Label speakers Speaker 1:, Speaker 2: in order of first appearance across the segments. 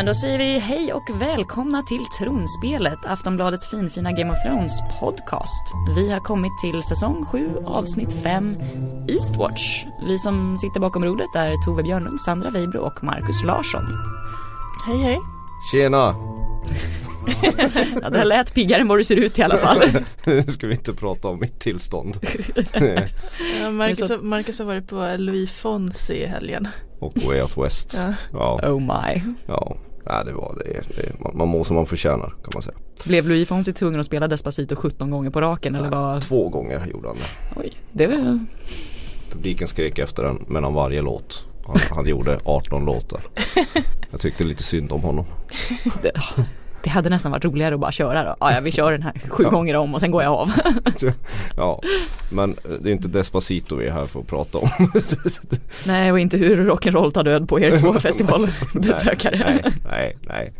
Speaker 1: Men då säger vi hej och välkomna till Tronspelet, Aftonbladets finfina Game of Thrones podcast. Vi har kommit till säsong 7, avsnitt 5, Eastwatch. Vi som sitter bakom rodret är Tove Björnlund, Sandra Weibro och Marcus Larsson.
Speaker 2: Hej hej.
Speaker 3: Tjena!
Speaker 1: Ja, det här lät piggare än vad du ser ut i alla fall.
Speaker 3: Nu ska vi inte prata om mitt tillstånd.
Speaker 2: Ja, Marcus, har, Marcus har varit på Louis Fonsi i helgen.
Speaker 3: Och Way Out West.
Speaker 2: Ja.
Speaker 3: Ja,
Speaker 1: Oh my.
Speaker 3: ja. Nej, det var det. det man, man mår som man förtjänar kan man säga.
Speaker 1: Blev Louis Fonsi tvungen att spela Despacito 17 gånger på raken eller vad?
Speaker 3: Två gånger gjorde han det.
Speaker 1: Oj, det var
Speaker 3: Publiken skrek efter den mellan varje låt. Han, han gjorde 18 låtar. Jag tyckte lite synd om honom.
Speaker 1: Det, hade nästan varit roligare att bara köra då. Ja, ja vi kör den här sju gånger om och sen går jag av.
Speaker 3: Ja, men det är inte Despacito vi är här för att prata om.
Speaker 1: Nej, och inte hur rock'n'roll tar död på er två festivalbesökare.
Speaker 3: Nej, nej, nej.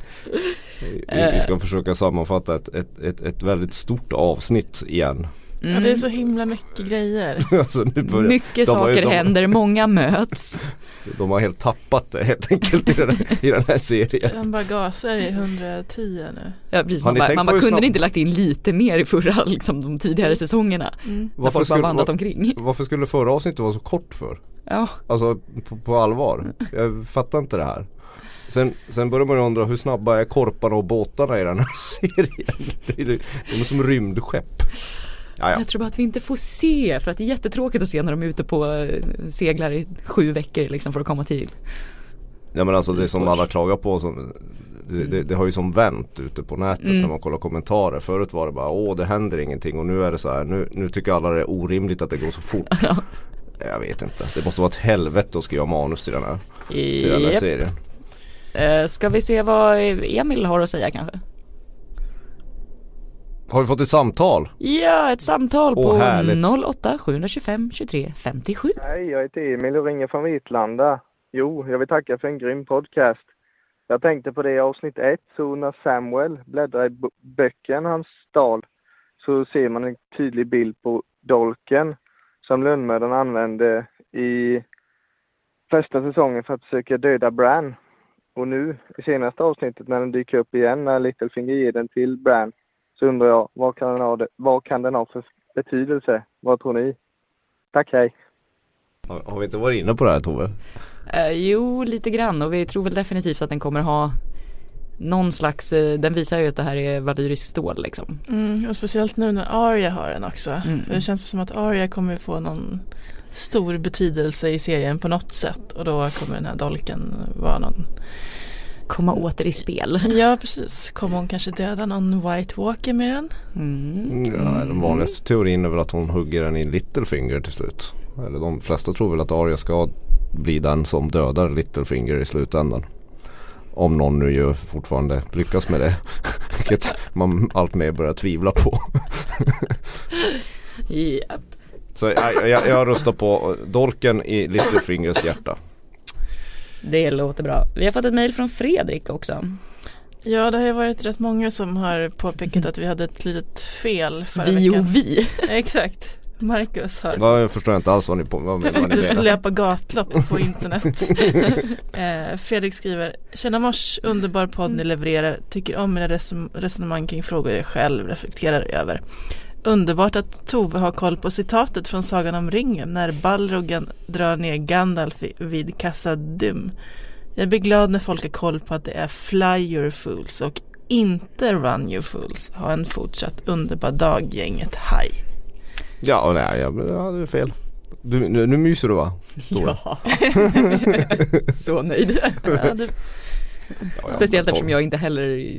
Speaker 3: Vi, vi ska försöka sammanfatta ett, ett, ett, ett väldigt stort avsnitt igen.
Speaker 2: Ja, det är så himla mycket grejer.
Speaker 3: Alltså, nu börjar,
Speaker 1: Mycket
Speaker 3: de har ju-
Speaker 1: saker
Speaker 3: de,
Speaker 1: händer, många möts.
Speaker 3: De har helt tappat det helt enkelt i den, i den här serien.
Speaker 2: Han bara gasar i 110 nu.
Speaker 1: Ja, precis,
Speaker 3: Har
Speaker 1: man bara, man bara kunde
Speaker 3: snabb-
Speaker 1: ni inte lagt in lite mer i förra, liksom de tidigare säsongerna?
Speaker 2: Mm.
Speaker 1: När folk bara vandrat omkring.
Speaker 3: varför skulle förra avsnittet vara så kort för?
Speaker 1: Ja,
Speaker 3: Alltså på, på allvar. Jag fattar inte det här. Sen, sen börjar man ju undra hur snabba är korparna och båtarna i den här serien? De De är som rymdskepp. Ja, ja.
Speaker 1: jag tror bara att vi inte får se för att det är jättetråkigt att se när de är ute på eh, seglar i sju veckor liksom för att komma till.
Speaker 3: ja men alltså det som alla klagar på som, det, det, det har ju som vänt ute på nätet
Speaker 1: Mm.
Speaker 3: när man kollar kommentarer. Förut var det bara åh det händer ingenting och nu är det så här nu, nu tycker alla det är orimligt att det går så fort. Jag vet inte. Det måste vara ett helvete att skriva manus till den här, till den här serien.
Speaker 1: Eh, Ska vi se vad Emil har att säga kanske?
Speaker 3: Har vi fått ett samtal?
Speaker 1: Ja, ett samtal
Speaker 3: Åh,
Speaker 1: på
Speaker 3: härligt.
Speaker 1: 08 725 23 57.
Speaker 4: Hej, jag heter Emil och ringer från Vitlanda. Jo, jag vill tacka för en grym podcast. Jag tänkte på det i avsnitt ett, så när Samuel bläddrar i b- böcken han stal så ser man en tydlig bild på dolken som lönnmördaren använde i första säsongen för att försöka döda Bran. Och nu i senaste avsnittet när den dyker upp igen när Littlefinger ger den till Bran så undrar jag vad kan den ha, det- vad kan den ha för betydelse? Vad tror ni? Tack, hej!
Speaker 3: Har, har vi inte varit inne på det här Tove?
Speaker 1: Eh, jo, lite grann och vi tror väl definitivt att den kommer ha någon slags, eh, den visar ju att det här är valyriskt stål liksom.
Speaker 2: Mm, och speciellt nu när Arya har den också.
Speaker 1: Mm.
Speaker 2: För Det känns som att Arya kommer få någon stor betydelse i serien på något sätt. Och då kommer den här dolken vara någon
Speaker 1: Komma åter i spel.
Speaker 2: Ja precis, kommer hon kanske döda någon White Walker med den?
Speaker 1: Mm.
Speaker 3: Ja, den vanligaste teorin är väl att hon hugger den i Littlefinger till slut. Eller de flesta tror väl att Arya ska bli den som dödar Littlefinger i slutändan. Om någon nu ju fortfarande lyckas med det. Vilket man allt mer börjar tvivla på.
Speaker 1: Japp.
Speaker 3: Så jag, jag, jag röstar på Dolken i Littlefingers hjärta.
Speaker 1: Det låter bra. Vi har fått ett mejl från Fredrik också.
Speaker 2: Ja det har ju varit rätt många som har påpekat att vi hade ett litet fel förra
Speaker 1: Vi
Speaker 2: veckan.
Speaker 1: och vi.
Speaker 2: Exakt. Marcus har
Speaker 3: Ja, jag förstår inte alls vad ni, på, vad, vad ni
Speaker 2: Du löpa gatlopp på internet. eh, Fredrik skriver Tjena mors, underbar podd ni levererar. Tycker om mina reson- resonemang kring frågor jag själv reflekterar över. Underbart att Tove har koll på citatet från Sagan om ringen när Balrogen drar ner Gandalf vid Kassadum. Jag blir glad när folk har koll på att det är Fly your fools och inte Run your fools. Ha en fortsatt underbar dag gänget. Hej!
Speaker 3: Ja, nej, jag, hade fel. Du, nu, nu myser du va? Stora.
Speaker 1: Ja. Så nöjd.
Speaker 2: Ja, du,
Speaker 3: Ja,
Speaker 1: Speciellt eftersom jag inte heller,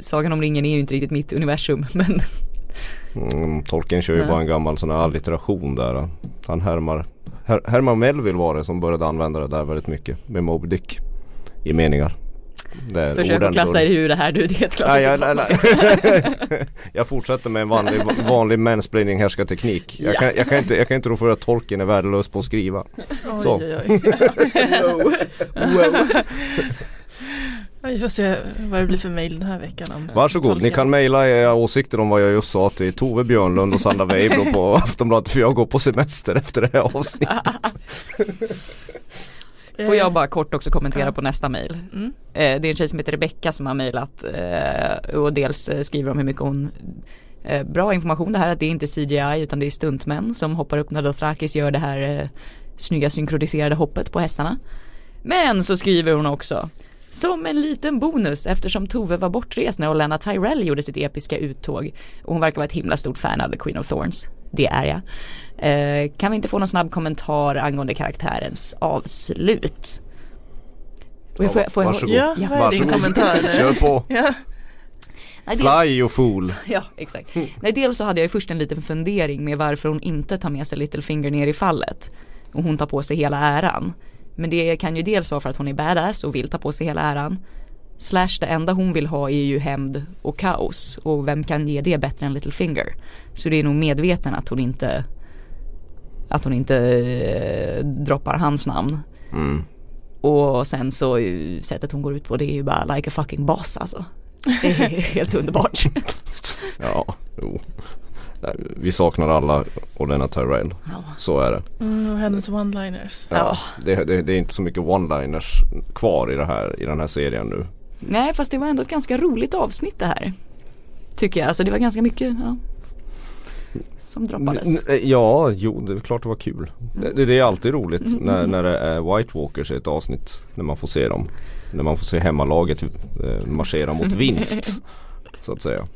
Speaker 1: Sagan om ringen är ju inte riktigt mitt universum men
Speaker 3: Mm, Tolkien kör ju
Speaker 1: Nej.
Speaker 3: bara en gammal sån här allitteration där. Han härmar Her Herman Melville var det som började använda det där väldigt mycket med Moby Dick i meningar.
Speaker 1: Försök att klassa er ur det här du, det är ett
Speaker 3: Nej,
Speaker 1: klassiskt
Speaker 3: jag, nej, nej. jag fortsätter med en vanlig, vanlig mansplaining härskarteknik. Jag,
Speaker 1: Ja.
Speaker 3: kan, jag, kan inte, jag kan inte rå för att Tolkien är värdelös på att skriva. Så.
Speaker 2: Oj, oj, oj.
Speaker 1: wow.
Speaker 2: Vi får se vad det blir för mail den här veckan om
Speaker 3: Varsågod, ni
Speaker 2: tolken.
Speaker 3: kan mejla era åsikter om vad jag just sa till Tove Björnlund och Sandra Weibro på Aftonbladet för jag går på semester efter det här avsnittet.
Speaker 1: Får jag bara kort också kommentera
Speaker 2: Ja.
Speaker 1: på nästa mail.
Speaker 2: Mm.
Speaker 1: Eh, det är en tjej som heter Rebecka som har mejlat eh, och dels eh, skriver om hur mycket hon eh, Bra information det här att det är inte CGI utan det är stuntmän som hoppar upp när Dothrakis gör det här eh, snygga synkroniserade hoppet på hästarna. Men så skriver hon också som en liten bonus eftersom Tove var bortrest när Olenna Tyrell gjorde sitt episka uttåg och hon verkar vara ett himla stort fan av The Queen of Thorns. Det är jag. Eh, kan vi inte få någon snabb kommentar angående karaktärens avslut? Och jag får, får jag,
Speaker 3: Varsågod.
Speaker 2: Ja, din
Speaker 3: Varsågod.
Speaker 2: kommentar?
Speaker 3: Kör på.
Speaker 2: Ja.
Speaker 1: Nej, dels,
Speaker 3: Fly you fool.
Speaker 1: ja, exakt. Nej, dels så hade jag först en liten fundering med varför hon inte tar med sig Littlefinger ner i fallet. Och hon tar på sig hela äran. Men det kan ju dels vara för att hon är badass och vill ta på sig hela äran. Slash det enda hon vill ha är ju hämnd och kaos. Och vem kan ge det bättre än Littlefinger? Så det är nog medveten att hon inte att hon inte eh, droppar hans namn.
Speaker 3: Mm.
Speaker 1: Och sen så ju sättet hon går ut på det är ju bara like a fucking boss alltså. Det är helt underbart.
Speaker 3: Ja, jo. Nej, Vi saknar alla Olenna Tyrell.
Speaker 1: Ja.
Speaker 3: Så är det.
Speaker 2: Mm, och hennes one-liners.
Speaker 1: Ja.
Speaker 3: Det, det, det är inte så mycket one-liners kvar i, det här, i den här serien nu.
Speaker 1: Nej fast det var ändå ett ganska roligt avsnitt det här. Tycker jag, alltså det var ganska mycket ja, som droppades.
Speaker 3: Ja, jo det är klart det var kul. Det, det, det är alltid roligt
Speaker 1: Mm.
Speaker 3: när, när det är White Walkers i ett avsnitt. När man får se dem. När man får se hemmalaget eh, marschera mot vinst. så att säga.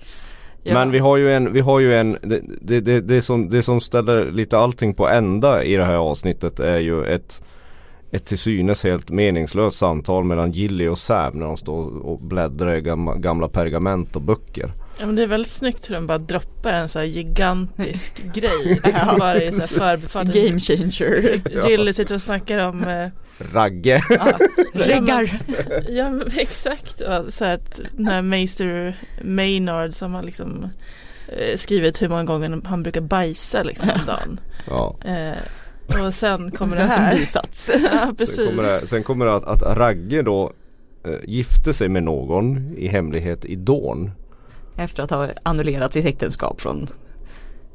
Speaker 1: Ja.
Speaker 3: Men vi har ju en, vi har ju en det, det, det, det, som, det som ställer lite allting på ända i det här avsnittet är ju ett ett till synes helt meningslöst samtal mellan Gilly och Sam när de står och bläddrar i gamla, gamla pergament och böcker.
Speaker 2: Ja men det är väldigt snyggt hur de bara droppar en så här gigantisk grej. Bara i så här förbifarten.
Speaker 1: Game changer.
Speaker 2: Gilly sitter och snackar om eh,
Speaker 3: Ragge!
Speaker 1: Reggar.
Speaker 2: Ja men exakt. Ja, Så här att den här Meister Maynard som har liksom eh, skrivit hur många gånger han brukar bajsa liksom om dagen.
Speaker 3: ja.
Speaker 2: Eh, och sen kommer det
Speaker 1: Sen som
Speaker 2: här.
Speaker 1: bisats.
Speaker 2: Ja
Speaker 3: Sen
Speaker 2: precis.
Speaker 3: kommer det, sen kommer det att, att Ragge då eh, gifte sig med någon i hemlighet i Dawn.
Speaker 1: Efter att ha annullerat sitt äktenskap från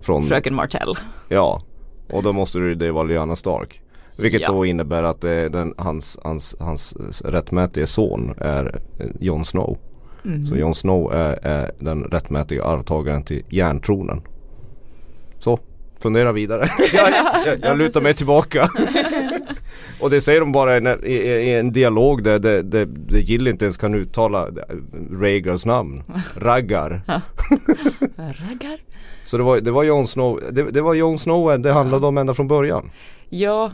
Speaker 3: Från,
Speaker 1: fröken Martell.
Speaker 3: Ja, och då måste det, vara Lyanna Stark. Vilket
Speaker 1: Ja.
Speaker 3: då innebär att eh, den, hans, hans, hans rättmätige son är eh, Jon Snow.
Speaker 1: Mm.
Speaker 3: Så Jon Snow är, är den rättmätiga arvtagaren till järntronen. Så, fundera vidare. jag, jag, jag lutar mig tillbaka. och det säger de bara i, i, i en dialog där, där, där, där Jill inte ens kan uttala Rhaegars namn. Raggar.
Speaker 1: Raggar.
Speaker 3: Så det var, det var Jon Snow, det, det var Jon Snow det handlade om ända från början.
Speaker 1: Ja,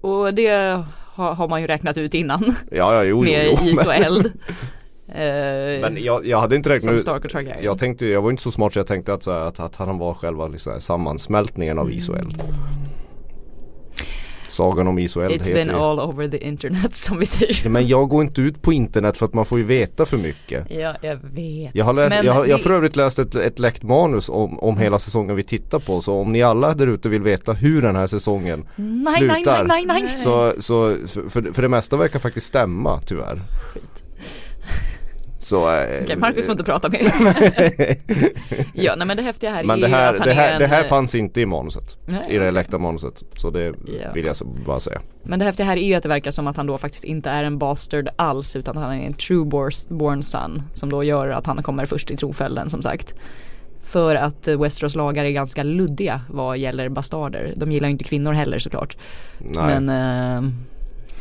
Speaker 1: och det har, har man ju räknat ut innan.
Speaker 3: Ja, ja, jo, jo,
Speaker 1: med
Speaker 3: jo.
Speaker 1: is och eld. Eh,
Speaker 3: Men jag, jag hade inte räknat ut. Jag tänkte, jag var inte så smart så jag tänkte att, här, att, att han var själva liksom, sammansmältningen av is och eld. Sagan om is och eld
Speaker 1: It's
Speaker 3: heter
Speaker 1: been
Speaker 3: ju-
Speaker 1: all over the internet som vi säger.
Speaker 3: Men jag går inte ut på internet för att man får ju veta för mycket.
Speaker 1: Ja, jag vet.
Speaker 3: Jag har, läst,
Speaker 1: Men
Speaker 3: jag har, jag har
Speaker 1: det-
Speaker 3: för övrigt läst ett, ett läckt manus om, om hela säsongen vi tittar på så om ni alla där ute vill veta hur den här säsongen
Speaker 1: Nej, nej, nej,
Speaker 3: slutar
Speaker 1: nej, nej.
Speaker 3: så, så för, för det mesta verkar faktiskt stämma tyvärr. Så, eh,
Speaker 1: Okej, Marcus får inte prata mer. ja, nej men det häftiga här
Speaker 3: Men
Speaker 1: är
Speaker 3: det här,
Speaker 1: att han
Speaker 3: det
Speaker 1: är
Speaker 3: här,
Speaker 1: en,
Speaker 3: det här
Speaker 1: eh,
Speaker 3: fanns inte i manuset.
Speaker 1: nej,
Speaker 3: I det läckta manuset. Så det
Speaker 1: Ja.
Speaker 3: vill jag bara säga.
Speaker 1: Men det häftiga här är ju att det verkar som att han då faktiskt inte är en bastard alls utan han är en true bors- born son som då gör att han kommer först i tronföljden som sagt. För att eh, Westeros lagar är ganska luddiga vad gäller bastarder. De gillar ju inte kvinnor heller såklart.
Speaker 3: Nej.
Speaker 1: Men eh,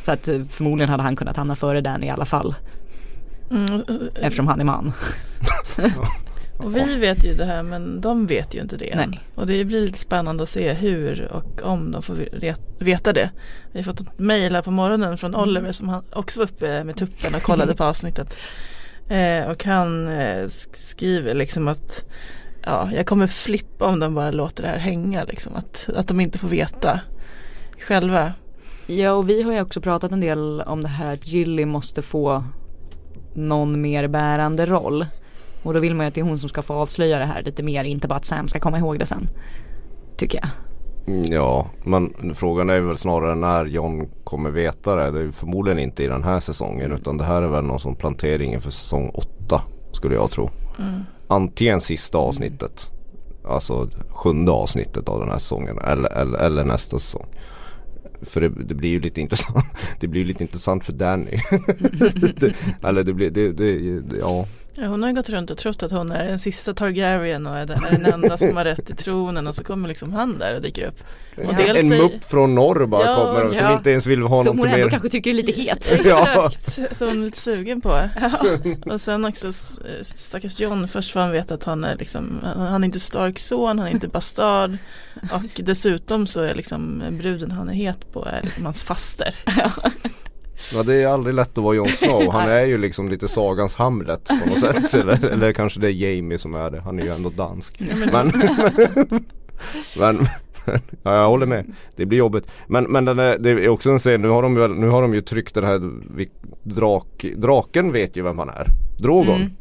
Speaker 1: så att förmodligen hade han kunnat hamna före den i alla fall
Speaker 2: Mm,
Speaker 1: eftersom han är man.
Speaker 2: och vi vet ju det här men de vet ju inte det än.
Speaker 1: Nej.
Speaker 2: Och det blir lite spännande att se hur och om de får ve- veta det. Vi har fått ett mejl här på morgonen från Oliver som han också var uppe med tuppen och kollade på avsnittet. Eh, och han eh, sk- skriver liksom att ja, jag kommer flippa om de bara låter det här hänga liksom. Att, att de inte får veta själva.
Speaker 1: Ja och vi har ju också pratat en del om det här att Gilly måste få någon mer bärande roll. Och då vill man ju att det är hon som ska få avslöja det här lite mer, inte bara att Sam ska komma ihåg det sen. Tycker jag.
Speaker 3: Mm, Ja, men frågan är väl snarare när John kommer veta det. Det är förmodligen inte i den här säsongen utan det här är väl någon sån plantering inför säsong 8 skulle jag tro.
Speaker 2: Mm.
Speaker 3: Antingen sista avsnittet, alltså sjunde avsnittet av den här säsongen eller, eller, eller nästa säsong för det, det, blir ju lite intressant Det blir ju lite intressant för Danny. Det, Eller det blir, det, det, ja.
Speaker 2: Ja, hon har ju gått runt och trott att hon är den sista Targaryen och är den, är den enda som har rätt till tronen och så kommer liksom han där och dyker upp. Och
Speaker 3: En
Speaker 2: dels säger-
Speaker 3: mupp från norr bara
Speaker 2: Ja,
Speaker 3: kommer som
Speaker 2: ja.
Speaker 3: inte ens vill ha
Speaker 1: Som
Speaker 3: något
Speaker 1: hon ändå
Speaker 3: mer
Speaker 1: kanske tycker är lite het.
Speaker 3: Ja.
Speaker 2: Exakt, som hon är lite sugen på. Och sen också stackars John först får han veta att han är liksom, han är inte Starks son, han är inte bastard. Och dessutom så är liksom bruden han är het på är liksom hans faster.
Speaker 3: Ja det är aldrig lätt att vara Jon Snow. Han är ju liksom lite sagans Hamlet på något sätt. Eller, eller kanske det är Jamie som är det. Han är ju ändå dansk.
Speaker 2: Ja, men
Speaker 3: Men, men ja, jag håller med. Det blir jobbigt. Men, men den är, det är också en scen, nu har de, väl- nu har de ju tryckt den här drak, Draken vet ju vem han är. Drogon.
Speaker 1: Mm.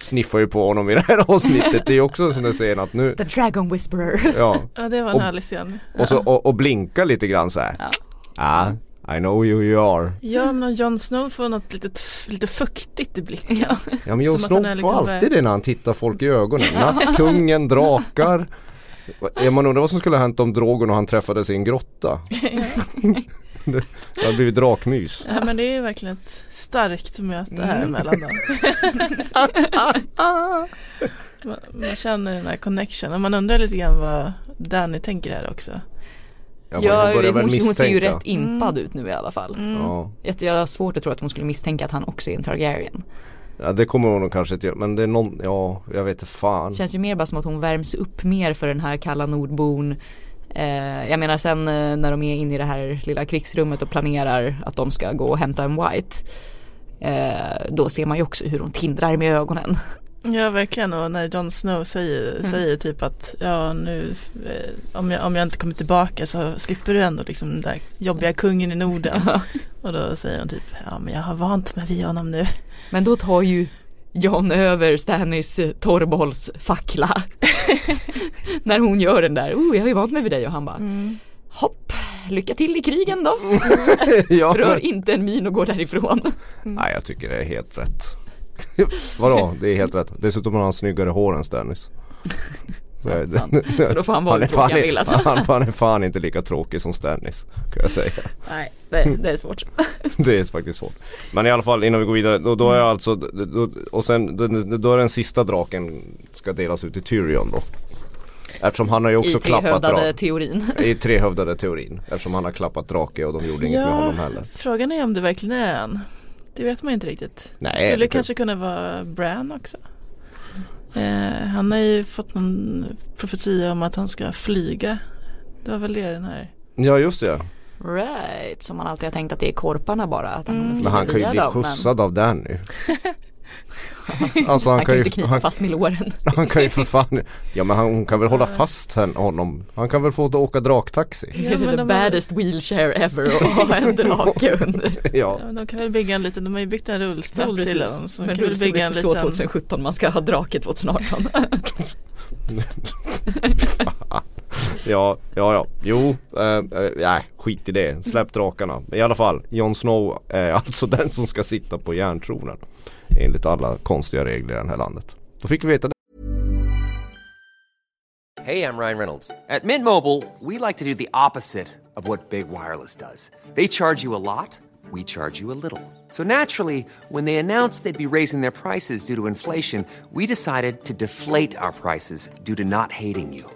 Speaker 3: Sniffar ju på honom i det här avsnittet. Det är också en sån där scen att nu,
Speaker 1: The Dragon Whisperer.
Speaker 3: ja.
Speaker 2: Ja det var en
Speaker 3: Och-
Speaker 2: härlig scen.
Speaker 3: Och, så, och, och blinka lite grann så här.
Speaker 1: Ja.
Speaker 3: Ah, I know who you are.
Speaker 2: Ja men Jon Snow får något litet, lite fuktigt i blicken.
Speaker 1: Ja.
Speaker 3: Ja men Jon Snow får
Speaker 2: liksom
Speaker 3: alltid det när han tittar folk i ögonen. Nattkungen, drakar. Man undrar vad som skulle ha hänt om Drogon och han träffades i en grotta. Det hade blivit drakmys.
Speaker 2: Ja men det är verkligen ett starkt möte här
Speaker 1: Mm.
Speaker 2: mellan dem. man, man känner den här connection och man undrar lite grann vad Danny tänker här också.
Speaker 3: Ja,
Speaker 1: Ja, hon, hon ser ju rätt impad ut nu i alla fall.
Speaker 2: Mm.
Speaker 3: Ja.
Speaker 1: Jag, har svårt att tro att hon skulle misstänka att han också är en Targaryen.
Speaker 3: ja det kommer hon nog kanske inte göra. Men det är någon, ja jag vet inte fan.
Speaker 1: Det känns ju mer bara som att hon värms upp mer för den här kalla nordbon. Eh, jag menar sen eh, när de är inne i det här lilla krigsrummet och planerar att de ska gå och hämta en White. Eh, då ser man ju också hur hon tindrar med ögonen.
Speaker 2: Ja verkligen och när Jon Snow säger,
Speaker 1: Mm.
Speaker 2: säger typ att ja nu eh, om, jag, om jag inte kommer tillbaka så slipper du ändå liksom den där jobbiga kungen i Norden. Och då säger hon typ ja men jag har vant mig vid honom nu.
Speaker 1: Men då tar ju John över Stannis eh, torrbollsfackla. När hon gör den där, oh jag har ju vant mig vid dig och han bara hopp, lycka till i krigen då.
Speaker 3: ja.
Speaker 1: Rör inte en min och går därifrån.
Speaker 3: Nej jag tycker det är helt rätt. Vadå? Det är helt rätt. Dessutom har han snyggare hår än Stannis. Så,
Speaker 1: Sant. Så då får han vara
Speaker 3: han,
Speaker 1: tråkig
Speaker 3: fan,
Speaker 1: han vill alltså.
Speaker 3: han, han är fan inte lika tråkig som Stannis. Kan jag säga.
Speaker 1: Nej, det, det är svårt.
Speaker 3: Det är faktiskt svårt. Men i alla fall innan vi går vidare. Då, då är alltså då, Och sen då, då är den sista draken ska delas ut till Tyrion då. Eftersom han har ju också
Speaker 1: I
Speaker 3: klappat
Speaker 1: trehövdade
Speaker 3: drake.
Speaker 1: teorin.
Speaker 3: I trehövdade teorin. Eftersom han har klappat drake och de gjorde inget med honom heller.
Speaker 2: frågan är om det verkligen är en. Det vet man inte riktigt.
Speaker 3: Nej,
Speaker 2: det skulle
Speaker 3: det-
Speaker 2: kanske kunna vara Bran också. Eh, han har ju fått någon profetia om att han ska flyga. Det var väl det den här.
Speaker 3: Ja just det.
Speaker 1: Right, som man alltid har tänkt att det är korparna bara. Att han, kommer
Speaker 2: Mm.
Speaker 3: Men han kan ju bli
Speaker 1: dem, men
Speaker 3: skjutsad av Danny. Alltså han,
Speaker 1: Han kan
Speaker 3: kan
Speaker 1: ju inte knipa
Speaker 3: han,
Speaker 1: fast med låren.
Speaker 3: han kan ju för fan Ja men han hon kan väl hålla fast honom Han kan väl få åka draktaxi
Speaker 2: Ja,
Speaker 1: Det
Speaker 2: men
Speaker 1: är the baddest wheelchair ever och ha en drake under.
Speaker 3: Ja
Speaker 2: Ja, de kan väl bygga en liten, de har ju byggt en rullstol till honom. Så
Speaker 1: Men rullstol
Speaker 2: bygga
Speaker 1: är
Speaker 2: en
Speaker 1: inte så
Speaker 2: liten
Speaker 1: 2017, man ska ha drake 2018.
Speaker 3: Ja, ja, ja. Jo, eh, eh, nej, skit i det. Släpp drakarna. I alla fall, Jon Snow är alltså den som ska sitta på järntronen. Enligt alla konstiga regler i det här landet. Då fick vi veta det.
Speaker 5: Hej, jag Ryan Reynolds. På Mint Mobile, we like to do the opposite of what Big Wireless does. They charge you a lot, we charge you a little. So naturally, when they announced they'd be raising their prices due to inflation, we decided to deflate our prices due to not hating you.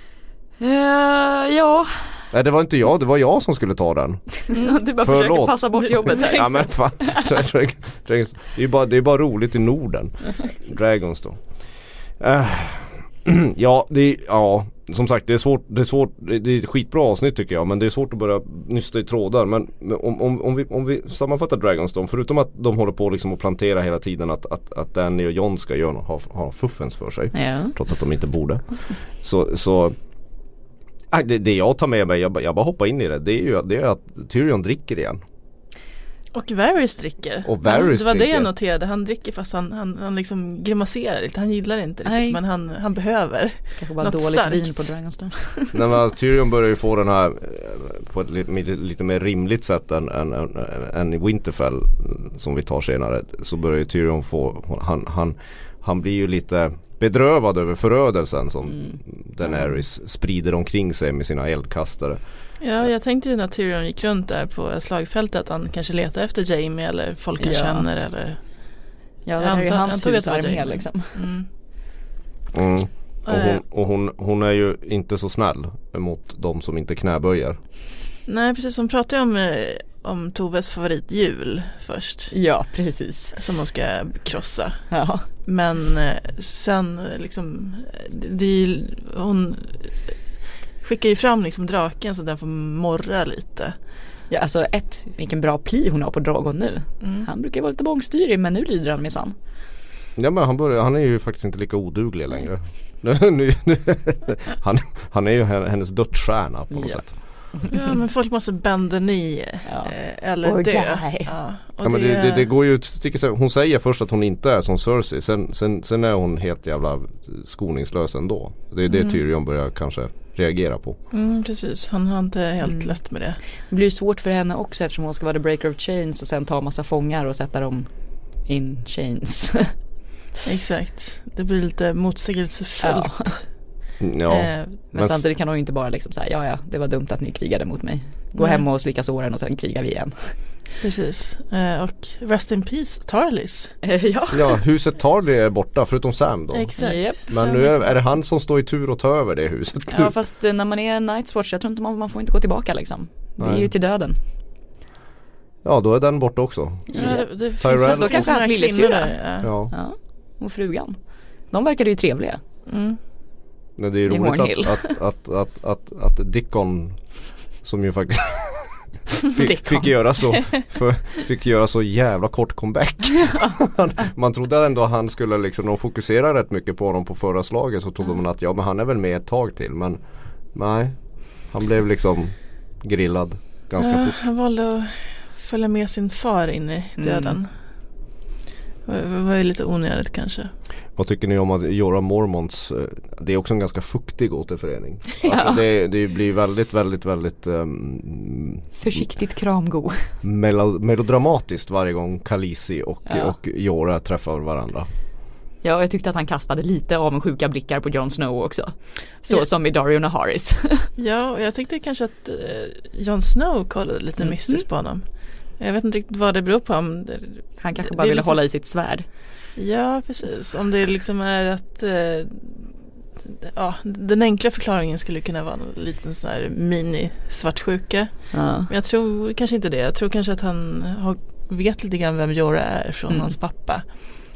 Speaker 1: Eh, ja,
Speaker 3: Nej det var inte jag, det var jag som skulle ta den.
Speaker 1: du bara försöker
Speaker 3: Förlåt.
Speaker 1: passa bort jobbet.
Speaker 3: Ja men fan. Dragons, det, är bara, det är bara roligt i Norden. Dragonstone. Eh, ja, det ja, som sagt det är svårt, det är svårt, det är ett skitbra avsnitt tycker jag men det är svårt att börja nysta i trådar. Men, om, om, om, vi, om vi sammanfattar Dragonstone, förutom att de håller på liksom att plantera hela tiden att, att, att Danny och John ska göra, ha, ha fuffens för sig.
Speaker 1: Ja.
Speaker 3: Trots att de inte borde. Så, så Det, det jag tar med mig, jag, bara- jag bara hoppar in i det, det är ju det är att Tyrion dricker igen.
Speaker 2: Och Varys dricker.
Speaker 3: Och Varys
Speaker 2: det var det
Speaker 3: dricker.
Speaker 2: jag noterade. Han dricker fast han, han, han liksom grimaserar lite. Han gillar det inte riktigt
Speaker 1: Nej.
Speaker 2: men han, han behöver.
Speaker 1: Kanske bara
Speaker 2: Något
Speaker 1: dåligt
Speaker 2: starkt.
Speaker 1: vin på Dragonstone.
Speaker 3: Nej, men Tyrion börjar ju få den här eh, på ett lite, lite mer rimligt sätt än, än, än, än i Winterfell som vi tar senare. Så börjar ju Tyrion få, han, han, han blir ju lite bedrövad över förödelsen som
Speaker 1: Mm.
Speaker 3: Daenerys sprider omkring sig med sina eldkastare.
Speaker 2: Ja, jag tänkte ju när Tyrion gick runt där på slagfältet att han kanske letar efter Jamie eller folk han
Speaker 1: Ja.
Speaker 2: känner eller
Speaker 1: Ja, det är ju hans husarmé liksom.
Speaker 2: mm.
Speaker 3: Mm. Och, hon, och hon, hon är ju inte så snäll mot de som inte knäböjer.
Speaker 2: Nej precis, hon pratade ju om, eh, om Toves favoritjul först.
Speaker 1: Ja, precis.
Speaker 2: Som hon ska krossa.
Speaker 1: Ja.
Speaker 2: Men eh, sen liksom, det, är ju, hon skickar ju fram liksom draken så den får morra lite.
Speaker 1: ja, alltså ett, vilken bra pli hon har på Dragon nu.
Speaker 2: Mm.
Speaker 1: Han brukar vara lite bångstyrig men nu lyder han minsann.
Speaker 3: Ja men han, börjar, han är ju faktiskt inte lika oduglig längre. Han, han är ju hennes dödsstjärna på något
Speaker 1: Ja.
Speaker 3: sätt.
Speaker 2: Ja men folk måste bända ni
Speaker 1: Ja.
Speaker 2: eh, eller
Speaker 1: Or
Speaker 2: dö.
Speaker 1: die.
Speaker 2: Ja,
Speaker 3: Ja, men det, det, det går ju Hon säger först att hon inte är som Cersei sen, sen, sen är hon helt jävla skoningslös ändå. Det är det
Speaker 2: Mm.
Speaker 3: Tyrion börjar kanske reagera på.
Speaker 2: Mm, precis, han har inte helt
Speaker 1: Mm.
Speaker 2: lätt med det.
Speaker 1: Det blir ju svårt för henne också eftersom hon ska vara the breaker of chains och sen ta massa fångar och sätta dem in chains.
Speaker 2: Exakt, det blir lite motsägelsefullt.
Speaker 3: Mm, Ja.
Speaker 2: Eh,
Speaker 1: Men,
Speaker 3: Men
Speaker 1: samtidigt kan hon ju inte bara liksom säga ja ja det var dumt att ni krigade mot mig. Gå
Speaker 2: Nej.
Speaker 1: hem och slicka såren och sen krigar vi igen.
Speaker 2: precis, eh, och Rest in Peace, Tarlis.
Speaker 1: ja.
Speaker 3: ja huset Tarly är borta förutom Sam då.
Speaker 2: Exakt.
Speaker 1: Japp.
Speaker 3: Men nu är, är det han som står i tur att ta över det huset nu.
Speaker 1: ja fast eh, när man är Night's Watch jag tror inte man, man får inte gå tillbaka liksom. Det är ju till döden.
Speaker 3: Ja då är den borta också.
Speaker 2: Ja, det, det finns
Speaker 3: Då
Speaker 1: kanske hans lillasyrra.
Speaker 2: Ja.
Speaker 3: Ja.
Speaker 1: Och frugan. De verkade ju trevliga.
Speaker 2: Mm.
Speaker 3: Men det är roligt att, att, att, att, att, att Dickon som ju faktiskt fick, fick, göra så, för, fick göra så jävla kort comeback. Man trodde ändå att han skulle liksom, de fokuserade rätt mycket på honom på förra slaget så trodde man att ja men han är väl med ett tag till men nej. Han blev liksom grillad ganska
Speaker 2: Ja,
Speaker 3: fort.
Speaker 2: han valde att följa med sin far in i döden. Det var ju lite onödigt kanske.
Speaker 3: Vad tycker ni om att Jorah Mormonts, eh, det är också en ganska fuktig återförening. Alltså det, det blir väldigt, väldigt, väldigt um,
Speaker 1: Försiktigt kramgo.
Speaker 3: melo, melodramatiskt varje gång Khaleesi och,
Speaker 1: Ja.
Speaker 3: och Jorah träffar varandra.
Speaker 1: Ja, jag tyckte att han kastade lite avundsjuka blickar på Jon Snow också. Så
Speaker 2: Ja.
Speaker 1: som i Dario Naharis.
Speaker 2: Ja, och jag tyckte kanske att eh, Jon Snow kollade lite
Speaker 1: Mhm.
Speaker 2: mystiskt på honom. Jag vet inte riktigt vad det beror på. Om det,
Speaker 1: Han kanske
Speaker 2: Det-
Speaker 1: bara
Speaker 2: det
Speaker 1: ville
Speaker 2: lite-
Speaker 1: hålla i sitt svärd.
Speaker 2: ja, precis. Om det liksom är att eh, ja, den enkla förklaringen skulle kunna vara en liten sån här mini-svartsjuka.
Speaker 1: Ja.
Speaker 2: Men jag tror kanske inte det. Jag tror kanske att han har, vet lite grann vem Jorah är från
Speaker 1: Mm.
Speaker 2: hans pappa.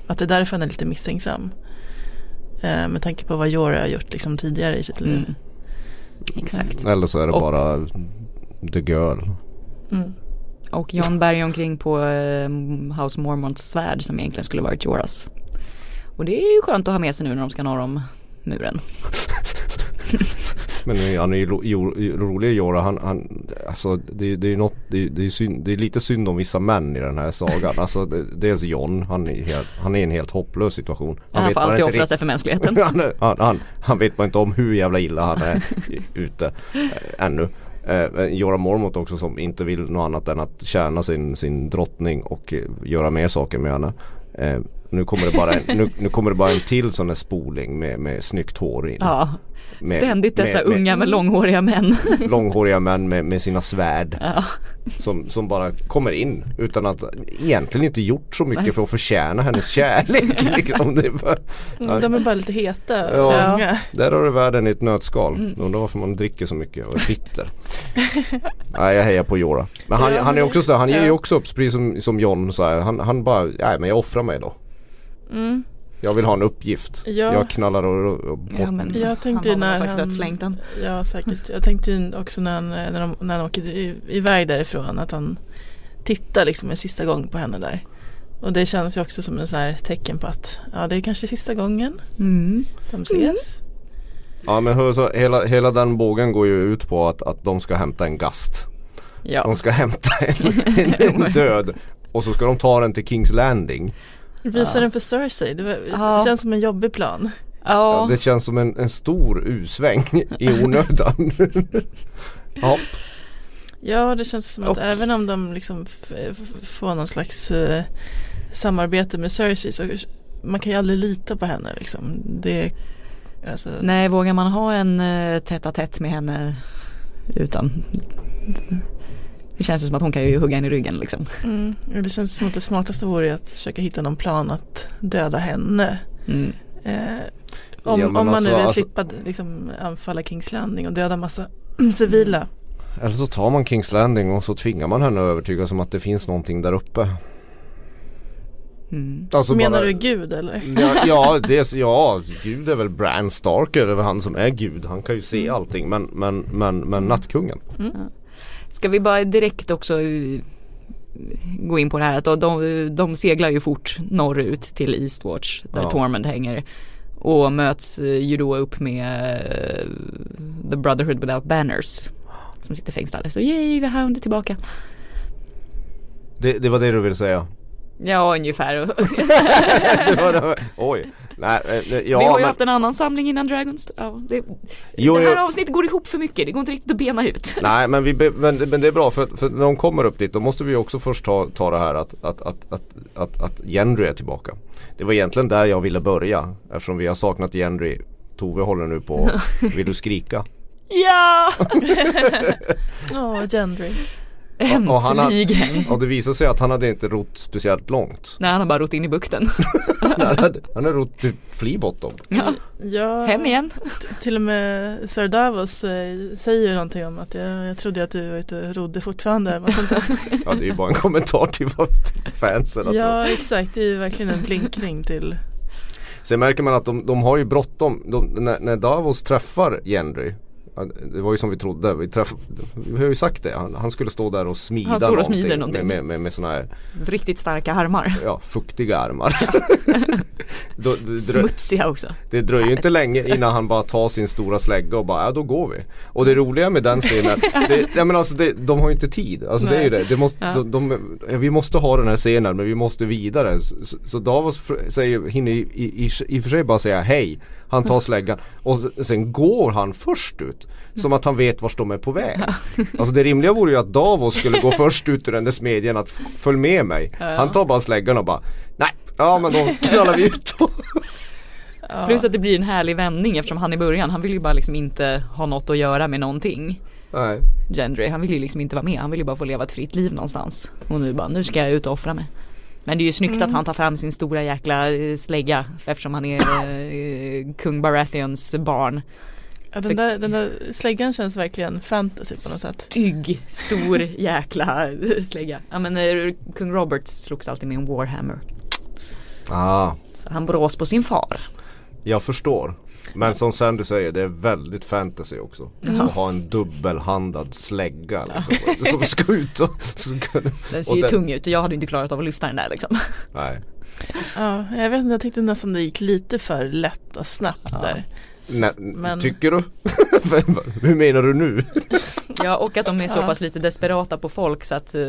Speaker 2: Att det är därför han är lite misstänksam. Eh, med tanke på vad Jorah har gjort liksom tidigare i sitt liv.
Speaker 1: Mm. Exakt.
Speaker 3: Eller så är det
Speaker 1: Och-
Speaker 3: bara The Girl.
Speaker 2: Mm.
Speaker 1: Och John bär ju omkring på eh, House Mormonts svärd som egentligen skulle varit Joras. Och det är ju skönt att ha med sig nu när de ska norra om muren.
Speaker 3: Men han är ju rolig Jorah. Han, han, alltså det, det är ju något, det, det, är synd, det är lite synd om vissa män i den här sagan. Alltså det, dels John, han är, helt, han är i en helt hopplös situation.
Speaker 1: Han,
Speaker 3: vet
Speaker 1: får alltid
Speaker 3: inte
Speaker 1: offra sig för mänskligheten.
Speaker 3: han, han, han, han vet bara inte om hur jävla illa han är ute eh, ännu. Eh, eh, Jorah Mormont också som inte vill något annat än att tjäna sin, sin drottning och eh, göra mer saker med henne. Eh, nu, kommer det bara en, nu, nu kommer det bara en till sån här spoling med, med snyggt hår in.
Speaker 1: Ja,
Speaker 3: Med-
Speaker 1: ständigt dessa
Speaker 3: med- med-
Speaker 1: unga med långhåriga män.
Speaker 3: Långhåriga män med, med sina svärd
Speaker 1: Ja.
Speaker 3: som, som bara kommer in utan att egentligen inte gjort så mycket för att förtjäna hennes kärlek. liksom. det är bara,
Speaker 2: De är bara lite heta
Speaker 3: Ja.
Speaker 2: unga.
Speaker 3: där har du världen i ett nötskal.
Speaker 1: Mm.
Speaker 3: Undrar varför man dricker så mycket och är bitter. Nej jag hejar på Jorah. Men han,
Speaker 2: Ja,
Speaker 3: han är också sådär, han ger ju
Speaker 2: ja.
Speaker 3: också upp precis som, som John så här. Han, han bara, nej men jag offrar mig då.
Speaker 2: Mm.
Speaker 3: Jag vill ha en uppgift.
Speaker 2: Ja.
Speaker 3: Jag knallar och, och bort.
Speaker 1: Ja, men
Speaker 2: Jag tänkte
Speaker 1: han har
Speaker 2: när
Speaker 1: någon slags
Speaker 2: han-
Speaker 1: dödslängtan.
Speaker 2: Ja säkert. Jag tänkte också när han, när, de, när han åker i- iväg därifrån att han tittar liksom en sista gång på henne där. Och det känns ju också som en sån här tecken på att ja det är kanske sista gången
Speaker 1: Mm.
Speaker 2: de ses.
Speaker 3: Ja men hör, så hela, hela den bågen går ju ut på att, att de ska hämta en gast.
Speaker 1: Ja.
Speaker 3: De ska hämta en, en, en död och så ska de ta den till Kings Landing.
Speaker 2: Visa
Speaker 1: Ja.
Speaker 2: den för Cersei, det, var,
Speaker 1: Ja.
Speaker 2: det känns som en jobbig plan.
Speaker 3: Ja,
Speaker 1: Ja,
Speaker 3: det känns som en, en stor U-sväng i onödan. ja,
Speaker 2: Ja det känns som att
Speaker 1: Och-
Speaker 2: även om de liksom får någon slags eh, samarbete med Cersei så man kan ju aldrig lita på henne liksom. Det, alltså,
Speaker 1: nej vågar man ha en uh, tätt tätt med henne utan Det känns ju som att hon kan ju hugga en i ryggen liksom.
Speaker 2: mm, det känns som att det smartaste vore att försöka hitta någon plan att döda henne.
Speaker 1: Mm.
Speaker 2: Eh, om,
Speaker 3: Ja,
Speaker 2: om man
Speaker 3: alltså-
Speaker 2: nu vill
Speaker 3: alltså-
Speaker 2: slippa liksom, anfalla Kings Landing och döda massa civila.
Speaker 3: eller så tar man Kings Landing och så tvingar man henne att övertygas om att det finns någonting där uppe.
Speaker 1: Mm.
Speaker 3: Alltså
Speaker 2: Menar
Speaker 3: bara-
Speaker 2: du Gud eller?
Speaker 3: Ja, ja, det, är- ja, Gud är väl Bran Starker, det är väl han som är Gud. Han kan ju se allting men, men, men, men nattkungen.
Speaker 1: Ska vi bara direkt också eh, gå in på det här att de, de, seglar ju fort norrut till Eastwatch där
Speaker 3: Ja.
Speaker 1: Tormund hänger och möts eh, ju då upp med eh, The Brotherhood Without Banners som sitter fängslade. Så yay, vi har Hound tillbaka.
Speaker 3: Det, det var det du ville säga?
Speaker 1: Ja, ungefär.
Speaker 3: det var, det var, oj. Nej, eh, ja,
Speaker 1: vi har ju
Speaker 3: men,
Speaker 1: haft en annan samling innan Dragons. Ja, det,
Speaker 3: Jo,
Speaker 1: det här
Speaker 3: jo.
Speaker 1: avsnittet går ihop för mycket, det går inte riktigt att bena ut.
Speaker 3: Nej men, vi, men, men det är bra för, för när de kommer upp dit då måste vi också först ta, ta det här att, att, att, att, att, att Gendry är tillbaka. Det var egentligen där jag ville börja eftersom vi har saknat Gendry. Tove håller nu på, vill du skrika?
Speaker 1: Ja!
Speaker 2: Åh, Gendry.
Speaker 3: Och han har-
Speaker 1: Äntligen!
Speaker 3: Och det visade sig att han hade inte rott speciellt långt.
Speaker 1: Nej, han har bara rott in i bukten.
Speaker 3: Han hade, han hade rott typ Fleabottom.
Speaker 1: Ja,
Speaker 2: Ja,
Speaker 1: hem igen.
Speaker 2: Till och med Sir Davos eh, säger ju någonting om att jag, jag trodde att du var ute och rodde fortfarande.
Speaker 3: Ja det är ju bara en kommentar till vad fansen har
Speaker 2: ja
Speaker 3: trott.
Speaker 2: exakt, det är ju verkligen en blinkning till
Speaker 3: Sen märker man att de, de har ju bråttom. När, när Davos träffar Gendry det var ju som vi trodde. Vi, träff, vi har ju sagt det. Han, han skulle stå där och smida
Speaker 1: Han står och
Speaker 3: någonting,
Speaker 1: smider någonting.
Speaker 3: Med, med, med, med sådana här
Speaker 1: Riktigt starka armar.
Speaker 3: ja, fuktiga armar. då, det, drö,
Speaker 1: Smutsiga också.
Speaker 3: det dröjer ju inte länge innan han bara tar sin stora slägga och bara ja då går vi. Och det roliga med den scenen, det, ja, men alltså det, de har ju inte tid. Alltså det är ju det. det måste,
Speaker 1: Ja.
Speaker 3: de, de, vi måste ha den här scenen men vi måste vidare. Så, så- Davos säger, hinner i, i, i, i och för sig bara säga hej. Han tar släggan och sen går han först ut. Som att han vet vart de är på väg. Alltså det rimliga vore ju att Davos skulle gå först ut ur den där smedjan att följ med mig. Han tar bara släggan och bara nej, ja men då knallar vi ut
Speaker 1: Plus att det blir en härlig vändning eftersom han i början, han vill ju bara liksom inte ha något att göra med någonting.
Speaker 3: Nej.
Speaker 1: Gendry, han vill ju liksom inte vara med, han vill ju bara få leva ett fritt liv någonstans. Och nu bara, nu ska jag ut och offra mig. Men det är ju snyggt att han tar fram sin stora jäkla eh, slägga eftersom han är eh, kung Baratheons barn.
Speaker 2: Ja, den, där, den där släggan känns verkligen fantasy på något sätt.
Speaker 1: Stygg, stor jäkla slägga. Ja men eh, kung Robert slogs alltid med en Warhammer.
Speaker 3: Ah,
Speaker 1: Så han brås på sin far.
Speaker 3: jag förstår. Men som sen du säger, det är väldigt fantasy också. Att ha en dubbelhandad slägga liksom, som ska ut och... Så ska,
Speaker 1: Den ser ju
Speaker 3: den-
Speaker 1: tung ut och jag hade inte klarat av att lyfta den där liksom.
Speaker 3: Nej.
Speaker 2: Ja, jag vet inte, jag tyckte nästan det gick lite för lätt och snabbt
Speaker 1: Ja.
Speaker 2: där.
Speaker 3: Nej,
Speaker 2: Men-
Speaker 3: Tycker du? Hur menar du nu?
Speaker 1: Ja och att de är så pass lite desperata på folk så att eh,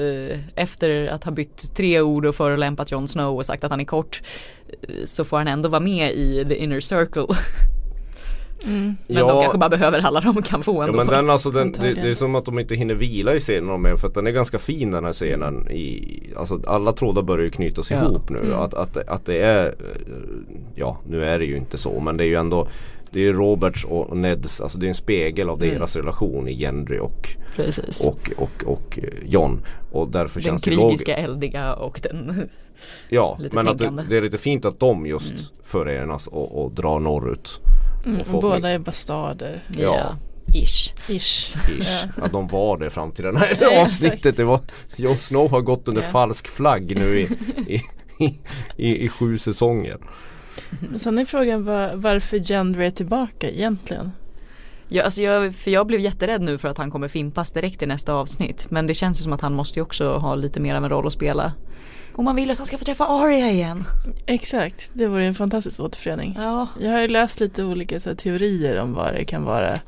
Speaker 1: efter att ha bytt tre ord och förolämpat Jon Snow och sagt att han är kort eh, så får han ändå vara med i the inner circle.
Speaker 2: Mm.
Speaker 1: Men de kanske bara behöver alla de kan få
Speaker 3: Ja
Speaker 1: ändå.
Speaker 3: men den alltså den, det, det är som att de inte hinner vila i scenen de är för att den är ganska fin den här scenen i, Alltså alla trådar börjar ju knytas
Speaker 1: Ja.
Speaker 3: ihop nu
Speaker 2: Mm.
Speaker 3: att, att, att det är Ja nu är det ju inte så men det är ju ändå Det är ju Roberts och Neds, alltså det är en spegel av
Speaker 1: Mm.
Speaker 3: deras relation i Gendry och,
Speaker 1: Precis.
Speaker 3: och, och, och John Och därför
Speaker 1: den
Speaker 3: känns det log-
Speaker 1: krigiska, eldiga och den
Speaker 3: Ja
Speaker 1: lite
Speaker 3: men att det,
Speaker 1: tänkande.
Speaker 3: det är lite fint att de just
Speaker 1: Mm.
Speaker 3: förenas och, och drar norrut
Speaker 2: Mm, båda är bastarder.
Speaker 3: Ja.
Speaker 1: Ish.
Speaker 2: Ish.
Speaker 3: Ish.
Speaker 2: Ja.
Speaker 3: Ja de var det fram till det här
Speaker 2: Ja,
Speaker 3: avsnittet. Det var Jon Snow har gått under
Speaker 2: Ja.
Speaker 3: falsk flagg nu i, i, i, i, i sju säsonger.
Speaker 2: Men sen är frågan var, varför Gendry är tillbaka egentligen.
Speaker 1: Ja, alltså jag, för jag blev jätterädd nu för att han kommer fimpas direkt i nästa avsnitt. Men det känns ju som att han måste ju också ha lite mer av en roll att spela. Och man vill att han ska få träffa Arya igen.
Speaker 2: Exakt, det vore en fantastisk återförening.
Speaker 1: Ja.
Speaker 2: Jag har ju läst lite olika så här, teorier om vad det kan vara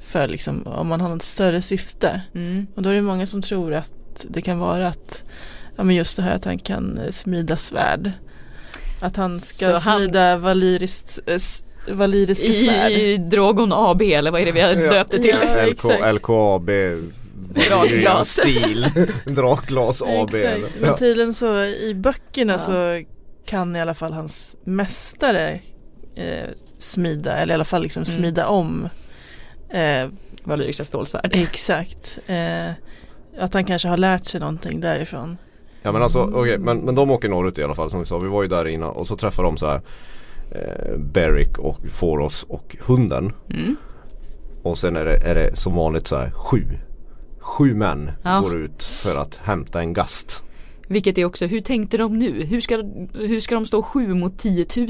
Speaker 2: för liksom om man har något större syfte.
Speaker 1: Mm.
Speaker 2: Och då är det många som tror att det kan vara att ja men just det här att han kan eh, smida svärd. Att han ska
Speaker 1: Så han-
Speaker 2: smida valyriskt, eh, valyriska svärd.
Speaker 1: I Drogon AB eller vad är det vi har döpt det till?
Speaker 2: Ja,
Speaker 3: LK. LKAB
Speaker 1: Drakglas.
Speaker 3: stil Drakglas AB
Speaker 2: Exakt, men tydligen så i böckerna så kan i alla fall hans mästare eh, smida eller i alla fall liksom
Speaker 1: Mm.
Speaker 2: smida om eh,
Speaker 1: Valyriska stålsvärd.
Speaker 2: Exakt. Eh, att han kanske har lärt sig någonting därifrån.
Speaker 3: Ja men alltså okej men, men de åker norrut i alla fall som vi sa. Vi var ju där innan och så träffar de så här eh, Beric och Foros och hunden.
Speaker 1: Mm.
Speaker 3: Och sen är det, är det som vanligt så här sju. Sju män
Speaker 1: Ja.
Speaker 3: går ut för att hämta en gast.
Speaker 1: Vilket är också, hur tänkte de nu? Hur ska, hur ska de stå sju mot 10 000?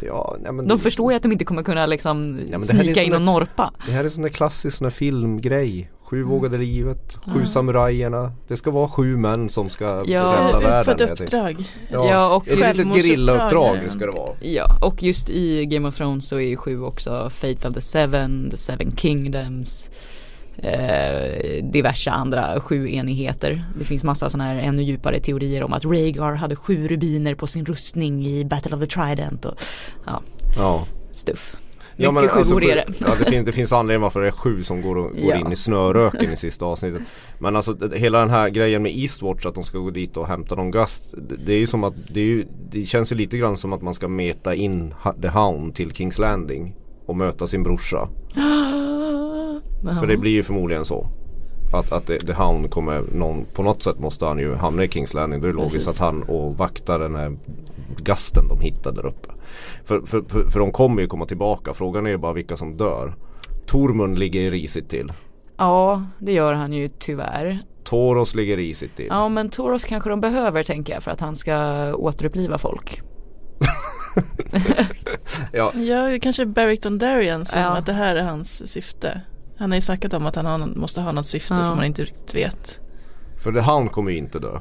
Speaker 3: Ja, nej, men
Speaker 1: De förstår ju att de inte kommer kunna liksom
Speaker 3: Ja, det
Speaker 1: snika in och norpa.
Speaker 3: Det här är sån där klassisk sån där filmgrej. Sju
Speaker 1: Mm.
Speaker 3: vågade livet, sju samurajerna. Det ska vara sju män som ska
Speaker 1: Ja.
Speaker 3: rädda världen.
Speaker 2: ett uppdrag.
Speaker 1: Ja, och
Speaker 3: ett litet gerillauppdrag
Speaker 2: är det.
Speaker 3: ska det vara.
Speaker 1: Ja, och just i Game of Thrones så är ju sju också Fate of the Seven, The Seven Kingdoms, eh, diverse andra sju enigheter. Det finns massa sådana här ännu djupare teorier om att Rhaegar hade sju rubiner på sin rustning i Battle of the Trident och ja,
Speaker 3: Ja.
Speaker 1: stuff.
Speaker 3: Ja, men alltså,
Speaker 1: det.
Speaker 3: Ja det, finns, det finns anledning varför det är sju som går, och, går
Speaker 1: Ja.
Speaker 3: in i snöröken i sista avsnittet. Men alltså hela den här grejen med Eastwatch att de ska gå dit och hämta någon gast. Det, det är ju som att det, är ju, det känns ju lite grann som att man ska meta in The Hound till Kings Landing. Och möta sin brorsa. För det blir ju förmodligen så. Att, att The Hound kommer någon, på något sätt måste han ju hamna i Kings Landing. Då är det logiskt
Speaker 1: Precis.
Speaker 3: att han och vaktar den här gasten de hittade där uppe. För, för, för, för de kommer ju komma tillbaka. Frågan är ju bara vilka som dör. Tormund ligger risigt till.
Speaker 1: Ja, det gör han ju tyvärr.
Speaker 3: Toros ligger risigt till.
Speaker 1: Ja, men Toros kanske de behöver tänker jag för att han ska återuppliva folk.
Speaker 3: Ja,
Speaker 2: Ja, kanske Beric Dondarrion som
Speaker 1: Ja.
Speaker 2: att det här är hans syfte. Han har ju snackat om att han har, måste ha något syfte
Speaker 1: Ja.
Speaker 2: som man inte riktigt vet.
Speaker 3: för The Hound kommer ju inte dö.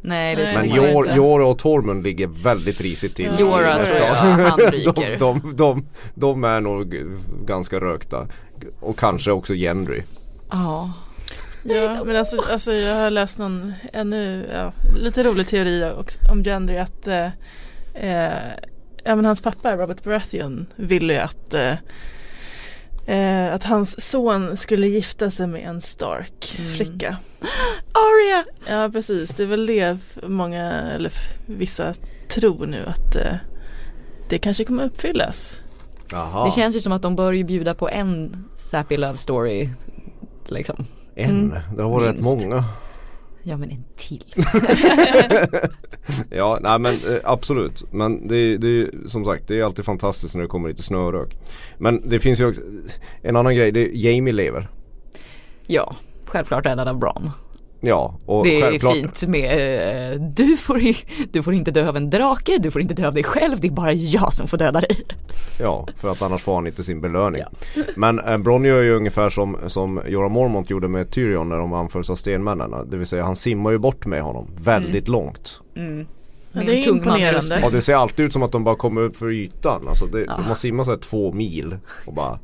Speaker 1: Nej, det
Speaker 2: Nej,
Speaker 1: tror
Speaker 3: Men
Speaker 1: jag
Speaker 3: Jor,
Speaker 1: inte.
Speaker 3: Jorah och Tormund ligger väldigt risigt till.
Speaker 2: Ja,
Speaker 3: nästa
Speaker 1: tror jag han ryker.
Speaker 3: de, de, de, de är nog ganska rökta. Och kanske också Gendry.
Speaker 1: Ja.
Speaker 2: Ja, men alltså, alltså jag har läst någon ännu, ja, lite rolig teori också, om Gendry att eh, eh, ja, men hans pappa Robert Baratheon ville ju att eh, eh, att hans son skulle gifta sig med en Stark
Speaker 1: Mm.
Speaker 2: flicka.
Speaker 1: Arya!
Speaker 2: Ja precis, det är väl det många eller vissa tror nu att eh, det kanske kommer uppfyllas.
Speaker 3: Jaha.
Speaker 1: Det känns ju som att de bör ju bjuda på en sappy love story. Liksom.
Speaker 3: En?
Speaker 2: Mm.
Speaker 3: Det har varit rätt
Speaker 1: Minst.
Speaker 3: många.
Speaker 1: Ja men en till.
Speaker 3: Ja, nej men eh, absolut. Men det, det som sagt det är alltid fantastiskt när det kommer lite snörök. Men det finns ju också en annan grej. Det är Jamie lever.
Speaker 1: Ja, självklart räddad av Bron.
Speaker 3: Ja, och
Speaker 1: Det är
Speaker 3: självklart.
Speaker 1: fint med eh, du, får, du får inte dö av en drake, du får inte dö av dig själv, det är bara jag som får döda dig.
Speaker 3: Ja, för att annars får han inte sin belöning. Men eh, Bronn gör ju ungefär som, som Jorah Mormont gjorde med Tyrion när de anfölls av stenmännen. Det vill säga han simmar ju bort med honom väldigt långt.
Speaker 2: Ja, det är imponerande.
Speaker 3: Ja det ser alltid ut som att de bara kommer upp för ytan. Alltså det,
Speaker 1: Ja.
Speaker 3: man simmar så här två mil och bara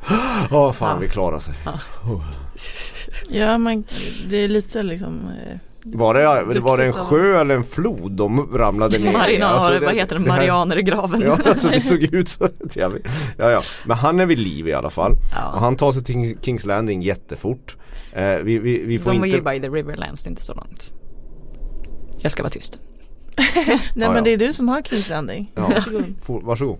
Speaker 3: Ja fan
Speaker 1: Ja.
Speaker 3: vi klarar sig.
Speaker 2: Ja men det är lite liksom eh,
Speaker 3: Var det, var det en sjö eller en flod de ramlade ner i?
Speaker 1: Marina,
Speaker 3: Alltså, det-
Speaker 1: vad heter det, Marianer i graven.
Speaker 3: Ja alltså det såg ut så. Ja, vi- ja, ja. Men han är vid liv i alla fall. Och
Speaker 1: Ja.
Speaker 3: han tar sig till Kings Landing jättefort. Eh, vi, vi, vi får
Speaker 1: De var
Speaker 3: inte...
Speaker 1: ju by the Riverlands, det är inte så långt. Jag ska vara tyst.
Speaker 2: Nej
Speaker 3: Ja,
Speaker 2: men det är du som har Kings Landing.
Speaker 3: Ja.
Speaker 2: Varsågod.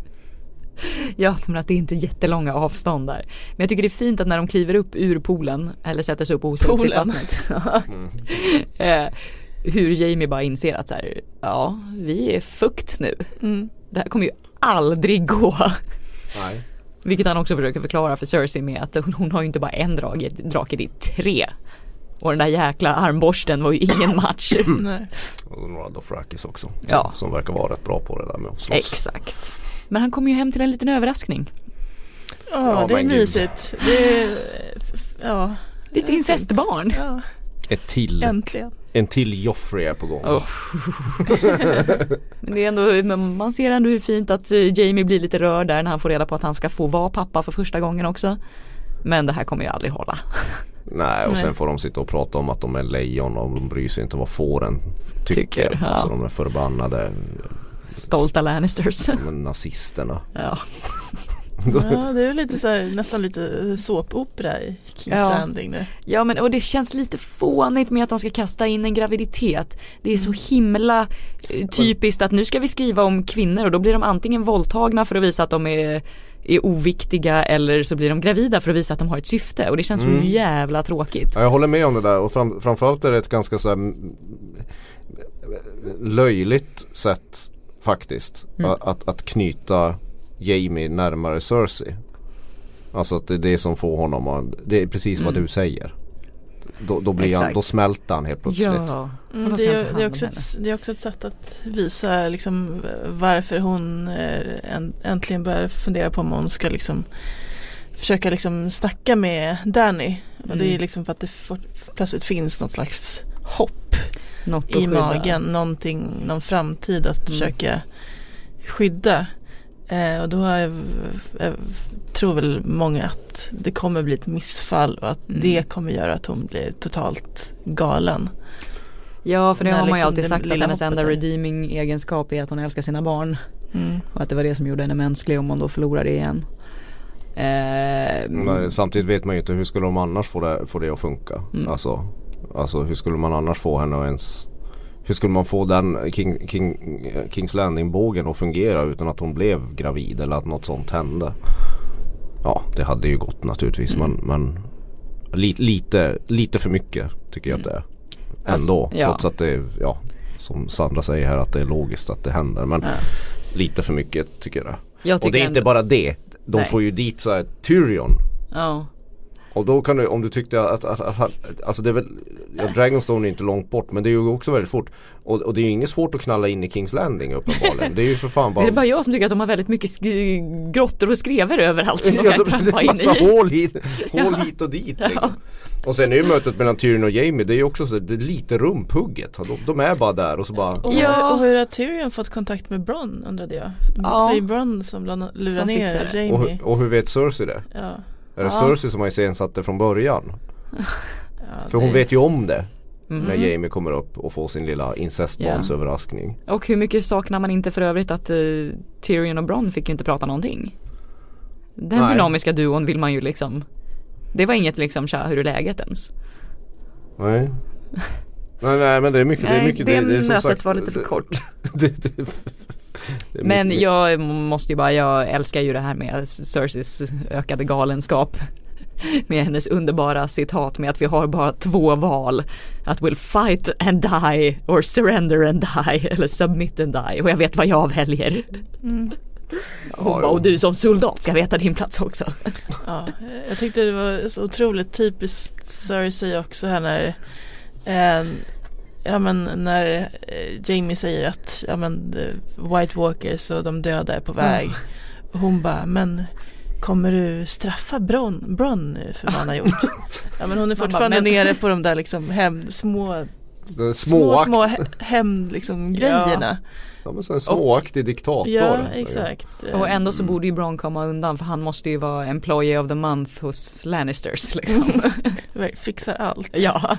Speaker 1: Ja, men att det är inte jättelånga avstånd där. Men jag tycker det är fint att när de kliver upp ur poolen, eller sätter sig upp och sitt
Speaker 2: Poolen.
Speaker 1: vattnet. eh, hur Jamie bara inser att så här, ja, vi är fukt nu.
Speaker 2: Mm.
Speaker 1: Det här kommer ju aldrig gå.
Speaker 3: Nej.
Speaker 1: Vilket han också försöker förklara för Cersei med att hon, hon har ju inte bara en drake, drake, det är tre. Och den där jäkla armborsten var ju ingen match.
Speaker 2: Nej.
Speaker 3: Och några Dothrakis också. Som,
Speaker 1: Ja.
Speaker 3: som verkar vara rätt bra på det där med att slåss.
Speaker 1: Exakt. Men han kommer ju hem till en liten överraskning.
Speaker 2: Ja,
Speaker 3: Ja,
Speaker 2: det är mysigt. Det är, ja,
Speaker 1: Lite incestbarn.
Speaker 2: ja,
Speaker 3: Ett till,
Speaker 2: äntligen.
Speaker 3: en till Joffrey är på gång.
Speaker 1: Oh. Men det är ändå, men man ser ändå hur fint att eh, Jamie blir lite rörd där när han får reda på att han ska få vara pappa för första gången också. Men det här kommer ju aldrig hålla.
Speaker 3: Nej och
Speaker 2: Nej.
Speaker 3: sen får de sitta och prata om att de är lejon och de bryr sig inte vad fåren tycker.
Speaker 1: Tycker, ja.
Speaker 3: Alltså de är förbannade
Speaker 1: Stolta Lannisters.
Speaker 3: de nazisterna.
Speaker 1: Ja.
Speaker 2: Ja, det är lite så här, nästan lite såpopera i Kings
Speaker 1: Ja.
Speaker 2: Landing nu.
Speaker 1: ja men och det känns lite fånigt med att de ska kasta in en graviditet. Det är så himla eh, typiskt att nu ska vi skriva om kvinnor och då blir de antingen våldtagna för att visa att de är är oviktiga eller så blir de gravida för att visa att de har ett syfte och det känns
Speaker 3: Mm.
Speaker 1: så jävla tråkigt.
Speaker 3: Ja, jag håller med om det där och fram, framförallt är det ett ganska så här mm, löjligt sätt faktiskt
Speaker 1: Mm.
Speaker 3: att, att, att knyta Jamie närmare Cersei. Alltså att det är det som får honom att, det är precis vad
Speaker 1: Mm.
Speaker 3: du säger. Då, då blir han, då smälter han helt plötsligt.
Speaker 1: Ja.
Speaker 2: Mm, det, är, det, är också ett, det är också ett sätt att visa liksom, varför hon eh, änt- äntligen börjar fundera på om hon ska liksom, försöka liksom, snacka med Danny. Och det är
Speaker 1: Mm.
Speaker 2: liksom för att det for, plötsligt finns något slags hopp
Speaker 1: Något
Speaker 2: i magen. Någonting, någon framtid att
Speaker 1: Mm.
Speaker 2: försöka skydda. Eh, och då har jag, jag tror väl många att det kommer bli ett missfall och att
Speaker 1: Mm.
Speaker 2: det kommer göra att hon blir totalt galen.
Speaker 1: Ja för det
Speaker 2: När
Speaker 1: har man ju
Speaker 2: liksom
Speaker 1: alltid sagt att hennes enda redeeming egenskap är att hon älskar sina barn.
Speaker 2: Mm.
Speaker 1: Och att det var det som gjorde henne mänsklig om hon då förlorar det igen. Eh,
Speaker 3: Men samtidigt vet man ju inte hur skulle de annars få det, få det att funka.
Speaker 1: Mm.
Speaker 3: Alltså, alltså hur skulle man annars få henne att ens hur skulle man få den King, King, Kings Landing-bågen att fungera utan att hon blev gravid eller att något sånt hände? Ja, det hade ju gått naturligtvis
Speaker 1: Mm.
Speaker 3: men, men li, lite, lite för mycket tycker jag att det är.
Speaker 1: Fast-
Speaker 3: Ändå,
Speaker 1: ja.
Speaker 3: trots att det är, ja, som Sandra säger här att det är logiskt att det händer. Men
Speaker 1: Ja.
Speaker 3: lite för mycket tycker jag.
Speaker 1: jag
Speaker 3: Och det
Speaker 1: tycker
Speaker 3: är inte
Speaker 1: ändå-
Speaker 3: bara det. De
Speaker 1: Nej.
Speaker 3: får ju dit så här Tyrion
Speaker 1: Ja.
Speaker 3: Och då kan du, om du tyckte att, att, att, att alltså det är väl, ja, Dragonstone är inte långt bort men det är ju också väldigt fort. Och, och det är ju inget svårt att knalla in i Kings Landing uppenbarligen. Det är ju för fan
Speaker 1: Det
Speaker 3: bara
Speaker 1: är bara jag som tycker att de har väldigt mycket sk- grottor och skrever överallt som de
Speaker 3: Ja,
Speaker 1: kan
Speaker 3: det, det är
Speaker 1: in
Speaker 3: massa
Speaker 1: i.
Speaker 3: hål hit, hål
Speaker 1: Ja.
Speaker 3: hit och dit liksom. Och sen är ju mötet mellan Tyrion och Jamie det är ju också så, det är lite rumphugget. De, de är bara där och så bara
Speaker 2: Och,
Speaker 1: Ja.
Speaker 2: och hur har Tyrion fått kontakt med Bronn undrade jag.
Speaker 1: Ja.
Speaker 2: Det är Bronn som la- lurar
Speaker 1: Som
Speaker 2: ner
Speaker 1: det.
Speaker 3: och,
Speaker 2: Jamie.
Speaker 3: hur- och hur vet Cersei det?
Speaker 2: Ja.
Speaker 3: Är det. Cersei som har iscensatt det från början?
Speaker 2: Ja,
Speaker 3: För
Speaker 2: det-
Speaker 3: hon vet ju om det.
Speaker 1: Mm.
Speaker 3: När Jamie kommer upp och får sin lilla incestbarnsöverraskning.
Speaker 1: Och hur mycket saknar man inte för övrigt att eh, Tyrion och Bronn fick ju inte prata någonting. Den
Speaker 3: Nej.
Speaker 1: dynamiska duon vill man ju liksom Det var inget liksom tja hur är läget ens.
Speaker 3: Nej. Nej, nej men det är mycket. det är
Speaker 1: Nej,
Speaker 3: mycket
Speaker 1: det
Speaker 3: är som
Speaker 1: mötet
Speaker 3: sagt-
Speaker 1: var lite för kort.
Speaker 3: det, det, det
Speaker 1: Men
Speaker 3: mycket-
Speaker 1: jag måste ju bara, jag älskar ju det här med Cerseis ökade galenskap. Med hennes underbara citat med att vi har bara två val. Att we'll fight and die or surrender and die eller submit and die. Och jag vet vad jag väljer.
Speaker 2: Mm.
Speaker 1: Hon
Speaker 3: Ja,
Speaker 1: bara, och du som soldat ska veta din plats också.
Speaker 2: Ja, jag tyckte det var så otroligt typiskt Cersei också här när eh, Ja men när eh, Jamie säger att ja men eh, White Walkers och de döda är på väg. Och hon bara men Kommer du straffa Bron, Bron nu för vad han har gjort? Ja men hon är
Speaker 1: bara,
Speaker 2: fortfarande
Speaker 1: men-
Speaker 2: nere på de där liksom hem, små Små små he- hem liksom grejerna.
Speaker 3: ja, men så en småaktig diktator.
Speaker 2: Ja, exakt.
Speaker 1: Och ändå så
Speaker 3: Mm.
Speaker 1: borde ju Bron komma undan för han måste ju vara employee of the month hos Lannisters liksom.
Speaker 2: Fixar allt.
Speaker 1: ja.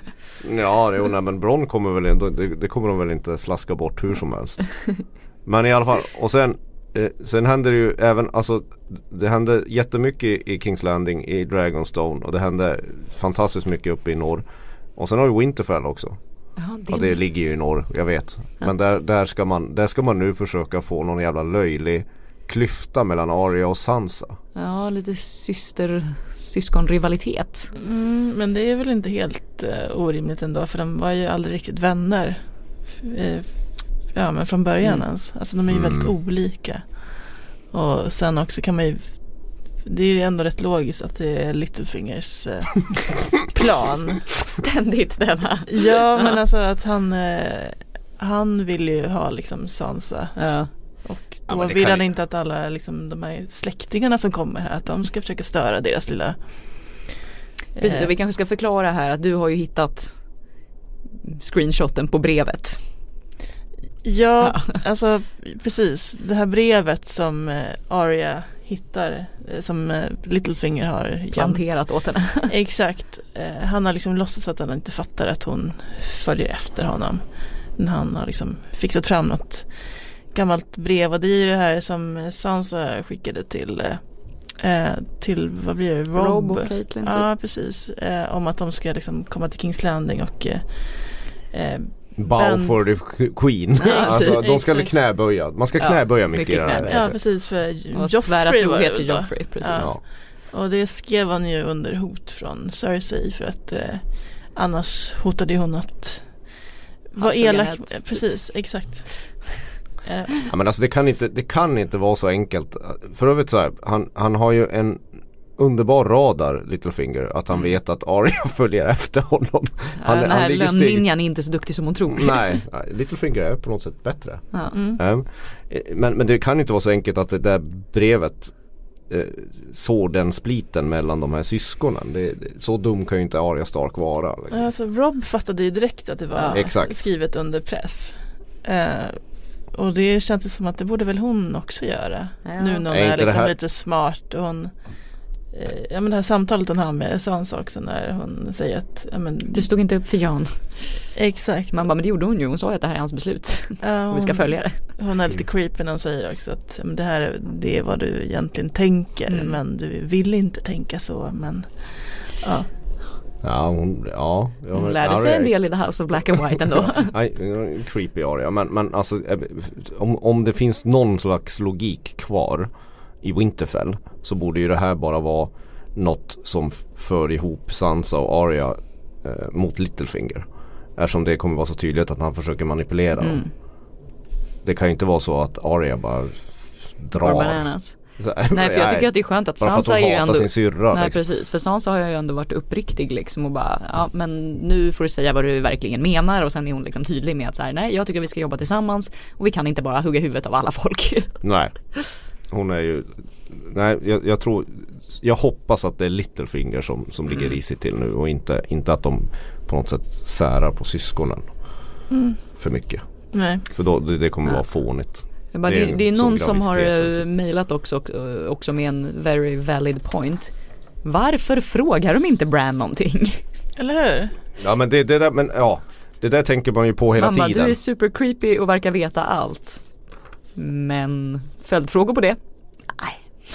Speaker 3: Ja, jo, nej, men Bron kommer väl ändå, det, det kommer de väl inte slaska bort hur som helst. Men i alla fall, och sen eh, Sen händer det ju även, alltså Det hände jättemycket i Kings Landing i Dragonstone och det hände fantastiskt mycket uppe i norr. Och sen har vi Winterfell också.
Speaker 1: Ja,
Speaker 3: Ja det ligger ju i norr, jag vet. Men där, där, ska man, där ska man nu försöka få någon jävla löjlig klyfta mellan Arya och Sansa.
Speaker 1: ja, lite syster, syskonrivalitet.
Speaker 2: Mm, men det är väl inte helt uh, orimligt ändå för de var ju aldrig riktigt vänner. Eh, ja men från början
Speaker 1: Mm.
Speaker 2: ens. Alltså de är ju
Speaker 3: Mm.
Speaker 2: väldigt olika. Och sen också kan man ju det är ju ändå rätt logiskt att det är Littlefingers eh, plan.
Speaker 1: Ständigt denna.
Speaker 2: Ja men alltså att han eh, Han vill ju ha liksom Sansa
Speaker 1: Ja.
Speaker 2: Och
Speaker 3: Ja,
Speaker 2: då
Speaker 3: det
Speaker 2: vill han
Speaker 3: ju-
Speaker 2: inte att alla liksom, de här släktingarna som kommer här, att de ska försöka störa deras lilla
Speaker 1: Precis,
Speaker 2: eh,
Speaker 1: och vi kanske ska förklara här att du har ju hittat screenshoten på brevet.
Speaker 2: Ja, alltså precis. Det här brevet som eh, Arya hittar, eh, som eh, Littlefinger har gömt.
Speaker 1: Planterat åt henne.
Speaker 2: Exakt. Eh, han har liksom låtsats att han inte fattar att hon följer efter honom. Men han har liksom fixat fram något gammalt brev och det är ju det här som Sansa skickade till till, vad blir det, Rob?
Speaker 1: Rob och Caitlyn typ.
Speaker 2: Ja, precis. Eh, om att de ska liksom komma till Kings Landing och
Speaker 3: Bow for the Queen.
Speaker 2: Ja,
Speaker 3: alltså, de ska
Speaker 2: exakt.
Speaker 3: knäböja. Man ska
Speaker 1: Ja,
Speaker 3: knäböja mycket,
Speaker 1: mycket
Speaker 3: i den här.
Speaker 2: Ja precis för Joffrey var då?
Speaker 1: Joffrey, precis.
Speaker 2: Ja. Och det skrev han ju under hot från Cersei för att eh, annars hotade hon att vara
Speaker 1: Alltså,
Speaker 2: elak. Precis, exakt.
Speaker 3: Ja, men alltså det kan, inte, det kan inte vara så enkelt. För övrigt så här, han, han har ju en underbar radar Littlefinger att han
Speaker 1: Mm.
Speaker 3: vet att Arya följer efter honom. Han,
Speaker 1: Ja, den
Speaker 3: han
Speaker 1: här
Speaker 3: ligger
Speaker 1: är inte så duktig som hon tror.
Speaker 3: Nej, Littlefinger är på något sätt bättre.
Speaker 1: Ja.
Speaker 2: mm.
Speaker 3: Ehm, eh, Men, men det kan inte vara så enkelt att det där brevet eh, sår den spliten mellan de här syskonen. Det, så dum kan ju inte Arya Stark vara. liksom.
Speaker 2: Alltså Rob fattade ju direkt att det var
Speaker 1: Ja.
Speaker 2: Skrivet under press. Eh, och det känns som att det borde väl hon också göra.
Speaker 1: Ja.
Speaker 2: Nu när hon
Speaker 3: Är
Speaker 2: är, liksom
Speaker 3: här-
Speaker 2: lite smart och hon Ja men det här samtalet hon har med Sansa också när hon säger att ja, men,
Speaker 1: Du stod inte upp för Jan.
Speaker 2: Exakt.
Speaker 1: Man bara, men det gjorde hon ju. Hon sa ju att det här är hans beslut.
Speaker 2: Ja,
Speaker 1: Och vi ska
Speaker 2: hon-
Speaker 1: följa det.
Speaker 2: Hon är lite creepy när hon säger också att men det här är- det är vad du egentligen tänker
Speaker 1: Mm.
Speaker 2: men du vill inte tänka så men ja.
Speaker 3: Ja, hon, ja. ja,
Speaker 1: Hon
Speaker 3: men
Speaker 1: lärde sig en del i The House of Black and White ändå.
Speaker 3: Nej, creepy Arya. Men, men alltså eh, om, om det finns någon slags logik kvar i Winterfell så borde ju det här bara vara något som för ihop Sansa och Arya eh, mot Littlefinger. Eftersom det kommer vara så tydligt att han försöker manipulera dem.
Speaker 1: Mm.
Speaker 3: Det kan ju inte vara så att Arya bara drar. Så,
Speaker 1: Nej för jag tycker att det är skönt att
Speaker 3: att
Speaker 1: Sansa
Speaker 3: hon
Speaker 1: är ju ändå
Speaker 3: sin syrra.
Speaker 1: Nej
Speaker 3: liksom.
Speaker 1: precis, för Sansa har ju ändå varit uppriktig liksom och bara ja men nu får du säga vad du verkligen menar och sen är hon liksom tydlig med att så här, nej jag tycker vi ska jobba tillsammans och vi kan inte bara hugga huvudet av alla folk.
Speaker 3: Nej. Hon är ju Nej jag, jag tror Jag hoppas att det är Littlefinger som, som ligger
Speaker 1: Mm.
Speaker 3: risigt till nu och inte, inte att de på något sätt särar på syskonen
Speaker 2: Mm.
Speaker 3: för mycket.
Speaker 2: Nej.
Speaker 3: För då, det, det kommer
Speaker 1: Ja.
Speaker 3: vara fånigt.
Speaker 1: Bara,
Speaker 3: Det är
Speaker 1: det är någon som har uh,
Speaker 3: typ.
Speaker 1: mejlat också, också, också med en very valid point. Varför frågar de inte Bran någonting?
Speaker 2: Eller hur?
Speaker 3: Ja men det, det där, men ja. Det där tänker man ju på hela
Speaker 1: bara,
Speaker 3: tiden.
Speaker 1: du är super creepy och verkar veta allt. Men följdfrågor på det?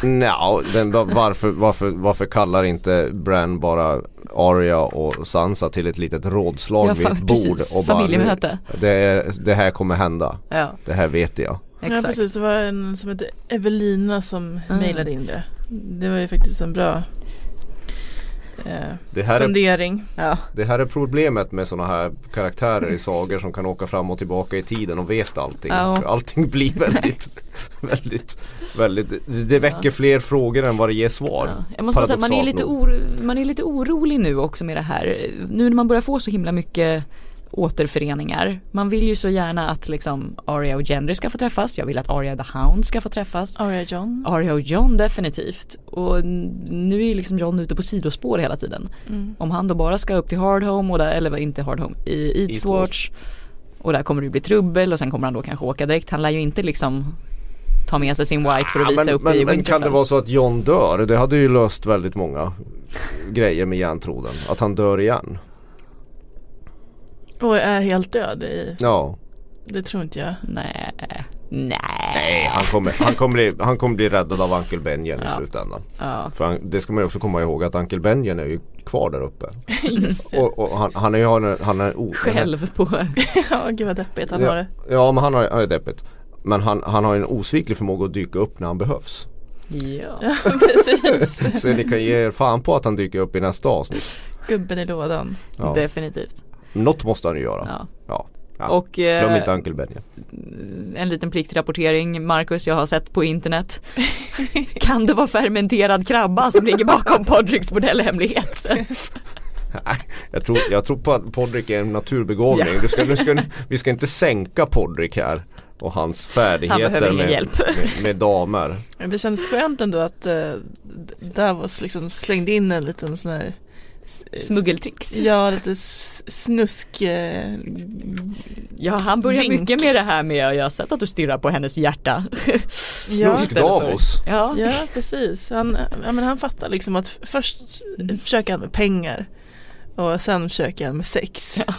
Speaker 3: Nja, den, då- varför, varför, varför kallar inte Bran bara Arya och Sansa till ett litet rådslag
Speaker 1: Ja,
Speaker 3: vid ett bord
Speaker 1: precis.
Speaker 3: och bara
Speaker 1: Familjemöte.
Speaker 3: "Nu, det, det här kommer hända.
Speaker 1: Ja,
Speaker 3: Det här vet jag.
Speaker 2: Ja
Speaker 1: exakt.
Speaker 2: precis, det var en som hette Evelina som
Speaker 1: Mm.
Speaker 2: mejlade in det. Det var ju faktiskt en bra
Speaker 3: Det här är
Speaker 2: fundering.
Speaker 1: Ja.
Speaker 3: Det här är problemet med sådana här karaktärer i sagor som kan åka fram och tillbaka i tiden och vet allting.
Speaker 1: Ja.
Speaker 3: För allting blir väldigt, väldigt, väldigt, det väcker fler frågor än vad det ger svar.
Speaker 1: Ja. Jag måste säga, man är, lite oro, man är lite orolig nu också med det här. Nu när man börjar få så himla mycket återföreningar. Man vill ju så gärna att liksom Arya och Gendry ska få träffas. Jag vill att Arya the Hound ska få träffas.
Speaker 2: Arya John.
Speaker 1: Arya och John definitivt. Och nu är ju liksom John ute på sidospår hela tiden.
Speaker 2: Mm.
Speaker 1: Om han då bara ska upp till Hardhome, och där, eller inte Hardhome, i Eastwatch. Och där kommer det bli trubbel och sen kommer han då kanske åka direkt. Han lär ju inte liksom ta med sig sin White för att
Speaker 3: Ja,
Speaker 1: visa
Speaker 3: men,
Speaker 1: upp
Speaker 3: men,
Speaker 1: i
Speaker 3: men kan
Speaker 1: Winterfell.
Speaker 3: det vara så att John dör? Det hade ju löst väldigt många grejer med järntroden. Att han dör igen.
Speaker 2: Och är helt död i,
Speaker 3: Ja.
Speaker 2: det tror inte jag.
Speaker 1: Nej. Nej.
Speaker 3: Nej, han kommer, han kommer, bli, han kommer bli räddad av Uncle Benjen i
Speaker 1: Ja.
Speaker 3: slutändan.
Speaker 1: Ja.
Speaker 3: För han, det ska man ju också komma ihåg att Uncle Benjen är ju kvar där uppe.
Speaker 2: Just det.
Speaker 3: Och, och han, han är ju han är, han är o,
Speaker 1: Själv på
Speaker 2: ja, gud vad deppigt han har
Speaker 3: Ja,
Speaker 2: det.
Speaker 3: ja men han har, ja, deppigt. Men han, han har en osviklig förmåga att dyka upp när han behövs.
Speaker 1: Ja.
Speaker 2: Ja, precis.
Speaker 3: Så ni kan ge er fan på att han dyker upp i nästa avsnitt.
Speaker 2: Gubben i lådan.
Speaker 3: Ja.
Speaker 1: Definitivt.
Speaker 3: Något måste han ju göra.
Speaker 1: Ja.
Speaker 3: Ja. Ja.
Speaker 1: Och
Speaker 3: Glöm
Speaker 1: eh,
Speaker 3: inte Uncle Benjen.
Speaker 1: en liten pliktrapportering. Marcus, jag har sett på internet. kan det vara fermenterad krabba som ligger bakom Podricks bordellhemlighet?
Speaker 3: Jag, tror, jag tror på att Podrick är en naturbegåvning. Du ska, du ska, vi ska inte sänka Podrick här. och hans färdigheter
Speaker 1: ingen
Speaker 3: med,
Speaker 1: hjälp.
Speaker 3: med, med damer.
Speaker 2: Det känns skönt ändå att uh, Davos liksom slängde in en liten sån här
Speaker 1: Smuggeltricks.
Speaker 2: Ja, lite snusk eh,
Speaker 1: Ja, han börjar
Speaker 2: Vink.
Speaker 1: mycket med det här med, jag har sett att du stirrar på hennes hjärta.
Speaker 2: Ja,
Speaker 3: Snusk Davos.
Speaker 1: Ja,
Speaker 2: ja precis. Han, ja, men han fattar liksom att först försöker han med pengar och sen försöker han med sex.
Speaker 3: Ja,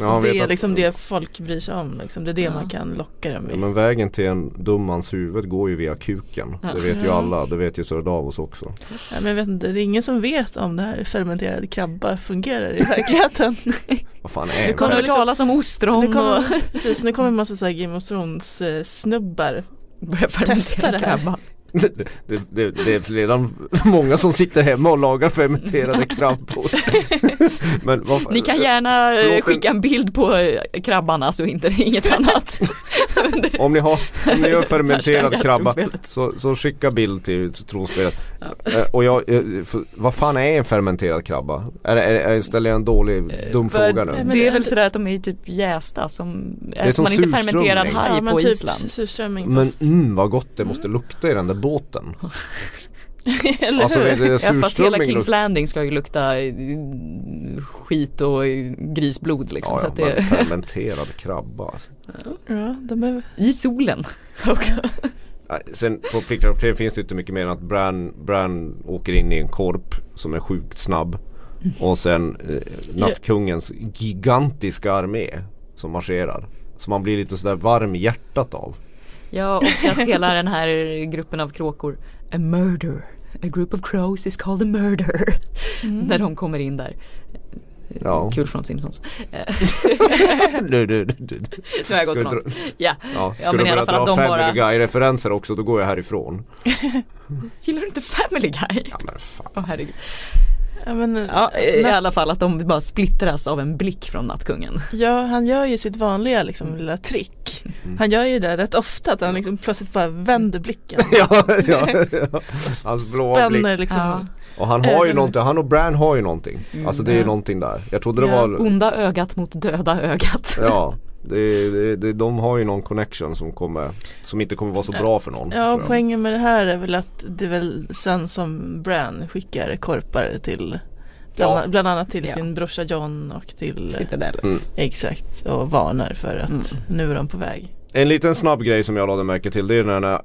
Speaker 3: han
Speaker 2: det är
Speaker 3: att-
Speaker 2: liksom det folk bryr sig om. Liksom. Det är det
Speaker 1: Ja.
Speaker 2: man kan locka dem
Speaker 3: Ja,
Speaker 2: med.
Speaker 3: men vägen till en dum mans huvud går ju via kuken. Det vet ju
Speaker 2: Ja.
Speaker 3: alla, det vet ju Sir Davos också.
Speaker 2: Ja, men jag vet inte, det är ingen som vet om det här fermenterade krabba fungerar i verkligheten.
Speaker 3: Vad fan
Speaker 1: du
Speaker 3: är
Speaker 1: kommer
Speaker 2: kommer
Speaker 1: hört
Speaker 2: liksom-
Speaker 1: talas om ostron
Speaker 2: nu
Speaker 1: och
Speaker 2: kommer, precis, nu kommer en massa så här Game of Thrones eh, snubbar. Testa
Speaker 1: fermentera
Speaker 2: det här.
Speaker 1: krabba.
Speaker 3: Det, det, det, det är redan många som sitter hemma och lagar fermenterade krabbor. Men
Speaker 1: Ni kan gärna eh,
Speaker 3: Förlåt,
Speaker 1: skicka en bild på eh, krabban, alltså inte, inget annat.
Speaker 3: Om ni, har, om ni gör fermenterad krabba så, så skicka bild till tronspelet. Eh, och jag, för, vad fan är en fermenterad krabba? Är, det- är, är, ställer jag en dålig, dum
Speaker 1: För
Speaker 3: fråga nu?
Speaker 2: men
Speaker 1: det
Speaker 2: det
Speaker 1: är väl sådär att de är typ jästa som,
Speaker 3: är
Speaker 1: är
Speaker 3: som
Speaker 1: man inte fermenterad haj
Speaker 2: Ja men
Speaker 1: på
Speaker 2: typ
Speaker 1: Island.
Speaker 3: Men mm, vad gott det måste lukta i den där båten.
Speaker 2: eller
Speaker 3: Alltså
Speaker 2: hur?
Speaker 3: du,
Speaker 1: Ja, fast hela Kings Landing ska ju lukta eh, skit och eh, grisblod liksom.
Speaker 3: Ja,
Speaker 1: så
Speaker 3: ja,
Speaker 1: att
Speaker 3: men
Speaker 1: det,
Speaker 3: fermenterad krabba alltså.
Speaker 2: Ja, de är,
Speaker 1: I solen också.
Speaker 3: Sen på Plickrapporteringen finns det inte mycket mer än att Bran, Bran åker in i en korp som är sjukt snabb. Och sen eh, nattkungens gigantiska armé som marscherar. Så man blir lite sådär varm i hjärtat av.
Speaker 1: Ja och att hela den här gruppen av kråkor, a murder. A group of crows is called a murder. När de kommer in där.
Speaker 3: Ja.
Speaker 1: Kul från Simpsons.
Speaker 3: Du, du, du.
Speaker 1: nu har jag gått från. Ja.
Speaker 3: Ja,
Speaker 1: Ja,
Speaker 3: ska
Speaker 1: men
Speaker 3: du
Speaker 1: i alla
Speaker 3: börja
Speaker 1: fall
Speaker 3: dra Family
Speaker 1: bara-
Speaker 3: Guy-referenser också då går jag härifrån.
Speaker 1: Gillar du inte Family Guy?
Speaker 3: Ja men fan.
Speaker 1: Åh herregud.
Speaker 2: Ja, men,
Speaker 1: Ja, i alla fall att de bara splittras av en blick från nattkungen.
Speaker 2: ja, han gör ju sitt vanliga liksom, lilla trick. Han gör ju det rätt ofta att han liksom plötsligt bara vänder blicken.
Speaker 3: ja, ja, ja. Hans blåa blick.
Speaker 2: Spänner liksom.
Speaker 1: Ja.
Speaker 3: Och han har ju
Speaker 2: Äh,
Speaker 3: någonting, han och Bran har ju någonting. Alltså det är ju någonting där. Jag trodde det
Speaker 2: Ja.
Speaker 3: var
Speaker 1: Onda ögat mot döda ögat.
Speaker 3: Ja, det, det, det, de har ju någon connection som kommer Som inte kommer vara så bra för någon
Speaker 2: Ja, poängen med det här är väl att det är väl sen som Bran skickar korpar till Bland,
Speaker 3: Ja.
Speaker 2: bland annat till
Speaker 1: Ja.
Speaker 2: sin brorsa John och till
Speaker 1: Citadellet.
Speaker 3: Mm.
Speaker 2: Exakt och varnar för att
Speaker 1: Mm.
Speaker 2: nu är de på väg.
Speaker 3: En liten snabb grej som jag lade märke till det är när den här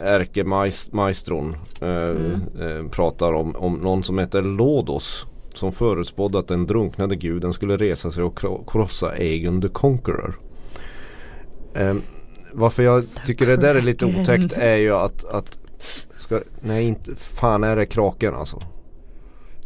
Speaker 3: ärkemaestron eh,
Speaker 2: Mm.
Speaker 3: eh, pratar om, om någon som heter Lodos Som förutspådde att den drunknade guden skulle resa sig och kro- krossa Aegon the Conqueror eh, Varför jag tycker det där är lite otäckt är ju att, att ska, Nej inte, fan är det kraken alltså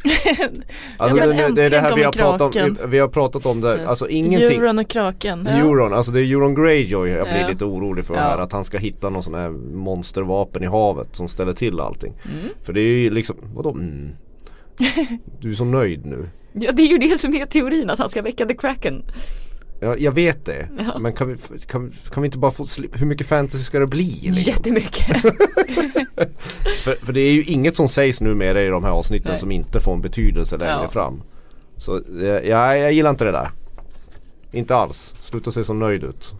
Speaker 3: Alltså
Speaker 2: men
Speaker 3: det, det, är det här vi har, pratat om, vi har pratat om det, alltså ingenting
Speaker 2: Euron och kraken.
Speaker 3: Euron, alltså det är Euron Greyjoy jag blir
Speaker 1: Ja.
Speaker 3: lite orolig för
Speaker 1: Ja.
Speaker 3: här att han ska hitta någon sån här monstervapen i havet som ställer till allting.
Speaker 1: Mm.
Speaker 3: För det är ju liksom, vadå mm? Du är så nöjd nu.
Speaker 1: Ja det är ju det som är teorin att han ska väcka the kraken.
Speaker 3: Ja, jag vet det.
Speaker 1: Ja.
Speaker 3: Men kan vi, kan, kan vi inte bara få hur mycket fantasy ska det bli? Liksom?
Speaker 1: Jättemycket.
Speaker 3: För, för det är ju inget som sägs numera i de här avsnitten
Speaker 1: Nej.
Speaker 3: som inte får en betydelse längre
Speaker 1: Ja.
Speaker 3: fram. Så eh, ja, jag gillar inte det där. Inte alls. Sluta se så nöjd ut.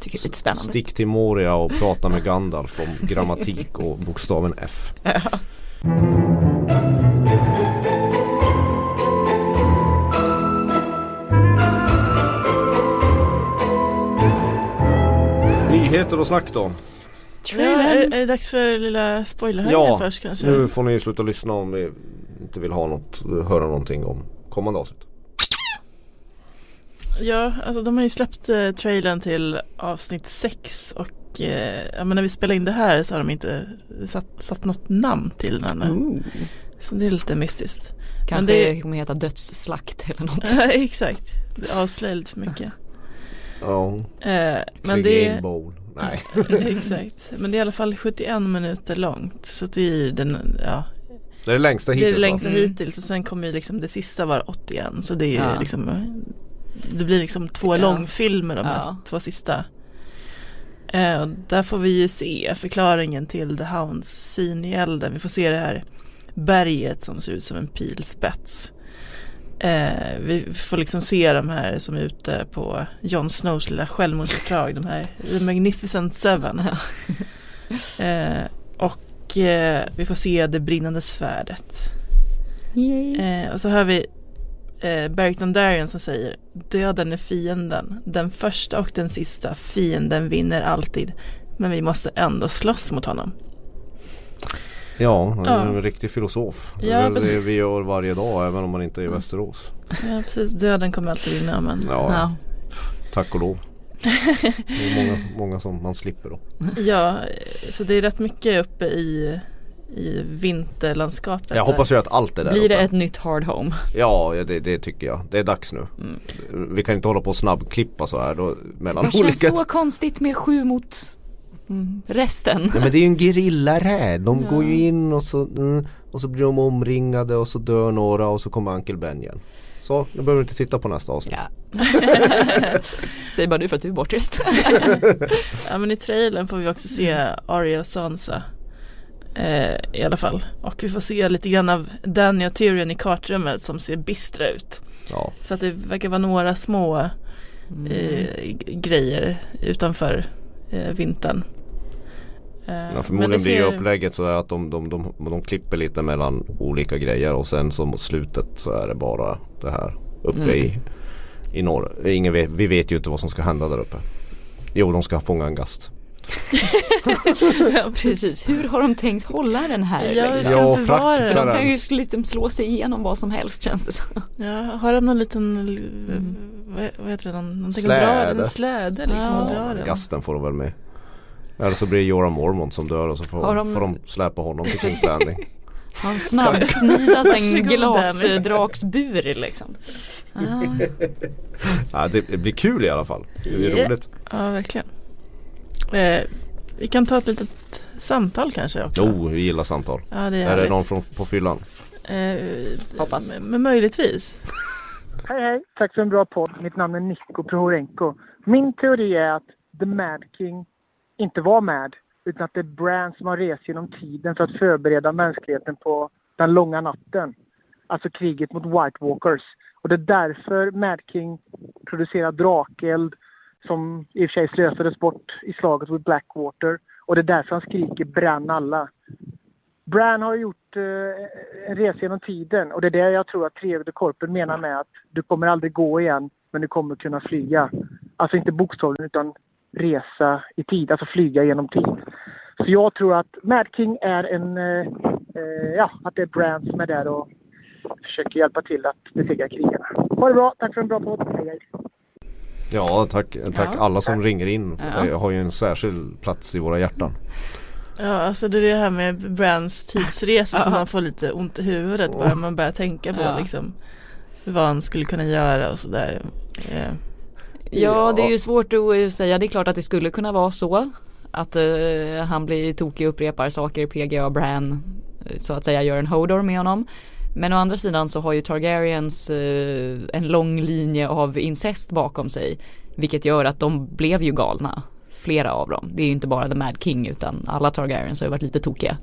Speaker 1: Tycker det är lite spännande.
Speaker 3: Stick till Moria och prata med Gandalf om grammatik och bokstaven F. Nyheter och snack då.
Speaker 2: Ja, är, är det dags för lilla spoilerhöjningen
Speaker 3: Ja,
Speaker 2: först kanske?
Speaker 3: nu får ni sluta lyssna om ni inte vill ha något, höra någonting om kommande avsnitt.
Speaker 2: Ja, alltså de har ju släppt eh, trailern till avsnitt 6 och eh, ja, men när vi spelar in det här så har de inte satt, satt något namn till den ännu.
Speaker 1: Ooh.
Speaker 2: Så det är lite mystiskt.
Speaker 1: Kanske
Speaker 2: det-
Speaker 1: det kommer heta dödsslakt eller något.
Speaker 2: Ja, Exakt, det avslöjar lite för mycket.
Speaker 3: Ja,
Speaker 2: Eh, men det
Speaker 3: Bowl. Nej.
Speaker 2: Exakt, men det är i alla fall 71 minuter långt så det är den, ja,
Speaker 3: Det är det längsta
Speaker 2: det är
Speaker 3: hittills
Speaker 2: det längsta?
Speaker 1: Mm.
Speaker 2: hittills och sen kommer ju liksom det sista vara 81 så det är ju
Speaker 1: Ja.
Speaker 2: liksom Det blir liksom två
Speaker 1: Ja.
Speaker 2: långfilmer de
Speaker 1: Ja.
Speaker 2: två sista eh, och Där får vi ju se förklaringen till The Hounds syn i elden Vi får se det här berget som ser ut som en pilspets Eh, vi får liksom se de här som är ute på Jon Snows lilla självmordsuppdrag, de här The Magnificent Seven. eh, och eh, vi får se det brinnande svärdet. Eh, och så hör vi eh, Barrington Darien som säger Döden är fienden, den första och den sista, fienden vinner alltid. Men vi måste ändå slåss mot honom.
Speaker 3: Ja, han är
Speaker 2: Ja.
Speaker 3: en riktig filosof. Det
Speaker 2: Ja,
Speaker 3: är väl det vi gör varje dag även om man inte är i Västerås.
Speaker 2: Ja precis, döden kommer alltid vinna men
Speaker 3: Ja,
Speaker 1: Ja.
Speaker 3: tack och lov. Det är många, många som man slipper då.
Speaker 2: Ja, så det är rätt mycket uppe i, i vinterlandskapet.
Speaker 3: Jag hoppas ju att allt är där
Speaker 1: Blir det
Speaker 3: uppe.
Speaker 1: ett nytt hard home?
Speaker 3: Ja, det, det tycker jag. Det är dags nu.
Speaker 1: Mm.
Speaker 3: Vi kan inte hålla på och snabbklippa så här då mellan
Speaker 1: Det känns
Speaker 3: olika...
Speaker 1: så konstigt med sju mot mm, resten.
Speaker 3: Ja, men det är ju en gerillaräd. De går ju in och så, mm, och så blir de omringade och så dör några och så kommer Uncle Ben igen. Så, nu behöver du inte titta på nästa avsnitt.
Speaker 1: Ja. Säg bara du för att du är bortrest.
Speaker 2: Ja men i trailern får vi också se Arya och Sansa. Eh, I alla fall. Och vi får se lite grann av Danny och Tyrion i kartrummet som ser bistra ut.
Speaker 3: Ja.
Speaker 2: Så att det verkar vara några små eh, grejer utanför eh, vintern. Eh,
Speaker 3: Ja,
Speaker 2: men
Speaker 3: förmodligen
Speaker 2: det
Speaker 3: blir ju
Speaker 2: ser-
Speaker 3: upplägget så att de, de, de, de klipper lite mellan olika grejer och sen så mot slutet så är det bara det här uppe
Speaker 1: Mm.
Speaker 3: i, i norr. Ingen vet, vi vet ju inte vad som ska hända där uppe. Jo, de ska fånga en gast.
Speaker 2: ja,
Speaker 1: Precis, hur har de tänkt hålla den här?
Speaker 2: Ja, hur
Speaker 1: liksom?
Speaker 2: ska
Speaker 3: Ja,
Speaker 2: de förvara den?
Speaker 1: de kan ju liksom slå sig igenom vad som helst känns det som.
Speaker 2: Ja, har de någon liten,
Speaker 1: Mm.
Speaker 2: vad, vad heter det, någon, någonting att dra
Speaker 3: Släde.
Speaker 2: en släde liksom
Speaker 1: Ja.
Speaker 2: och dra den?
Speaker 3: Gasten får de väl med. Eller så blir det Jorah Mormont som dör och så får,
Speaker 1: de-
Speaker 3: får de släpa honom till King's Landing.
Speaker 1: De snabbsnidat en glasdraksbur liksom? Ah,
Speaker 3: ja, det, det blir kul i alla fall. Det blir
Speaker 1: Ja.
Speaker 3: roligt.
Speaker 2: Ja, verkligen. Eh, vi kan ta ett litet samtal kanske också.
Speaker 3: Jo, vi gillar samtal.
Speaker 2: Ja, det är
Speaker 3: Är det någon från, på fyllan?
Speaker 2: Eh,
Speaker 1: Hoppas.
Speaker 2: Men, men möjligtvis.
Speaker 6: Hej hej, tack för en bra podd. Mitt namn är Niko Prohorenko. Min teori är att The Mad King inte var Mad utan att det är Bran som har rest genom tiden för att förbereda mänskligheten på den långa natten. Alltså kriget mot White Walkers. Och det är därför Mad King producerar drakeld som i och för sig slösades bort i slaget mot Blackwater. Och det är därför han skriker bränn alla. Bran har gjort eh, en resa genom tiden och det är det jag tror att Trevde Korpen menar med att du kommer aldrig gå igen men du kommer kunna flyga. Alltså inte bokstavligen utan resa i tid, alltså flyga genom tid. Så jag tror att Mad King är en, eh, eh, ja, att det är Bran som är där och försöker hjälpa till att besegra krigarna. Ha det bra, tack för en bra podd. Hej, hej.
Speaker 3: Ja, tack, tack
Speaker 1: Ja.
Speaker 3: alla som ringer in.
Speaker 1: Ja.
Speaker 3: Jag har ju en särskild plats i våra hjärtan.
Speaker 2: Ja, alltså det är det här med Brands tidsresa som man får lite ont i huvudet bara man börjar tänka på
Speaker 1: Ja.
Speaker 2: liksom vad han skulle kunna göra och sådär. Eh,
Speaker 1: Ja det är ju svårt att säga, det är klart att det skulle kunna vara så. Att eh, han blir tokig och upprepar saker, PGA och Bran eh, så att säga gör en Hodor med honom. Men å andra sidan så har ju Targaryens eh, en lång linje av incest bakom sig. Vilket gör att de blev ju galna. Flera av dem. Det är ju inte bara The Mad King utan alla Targaryens har ju varit lite tokiga.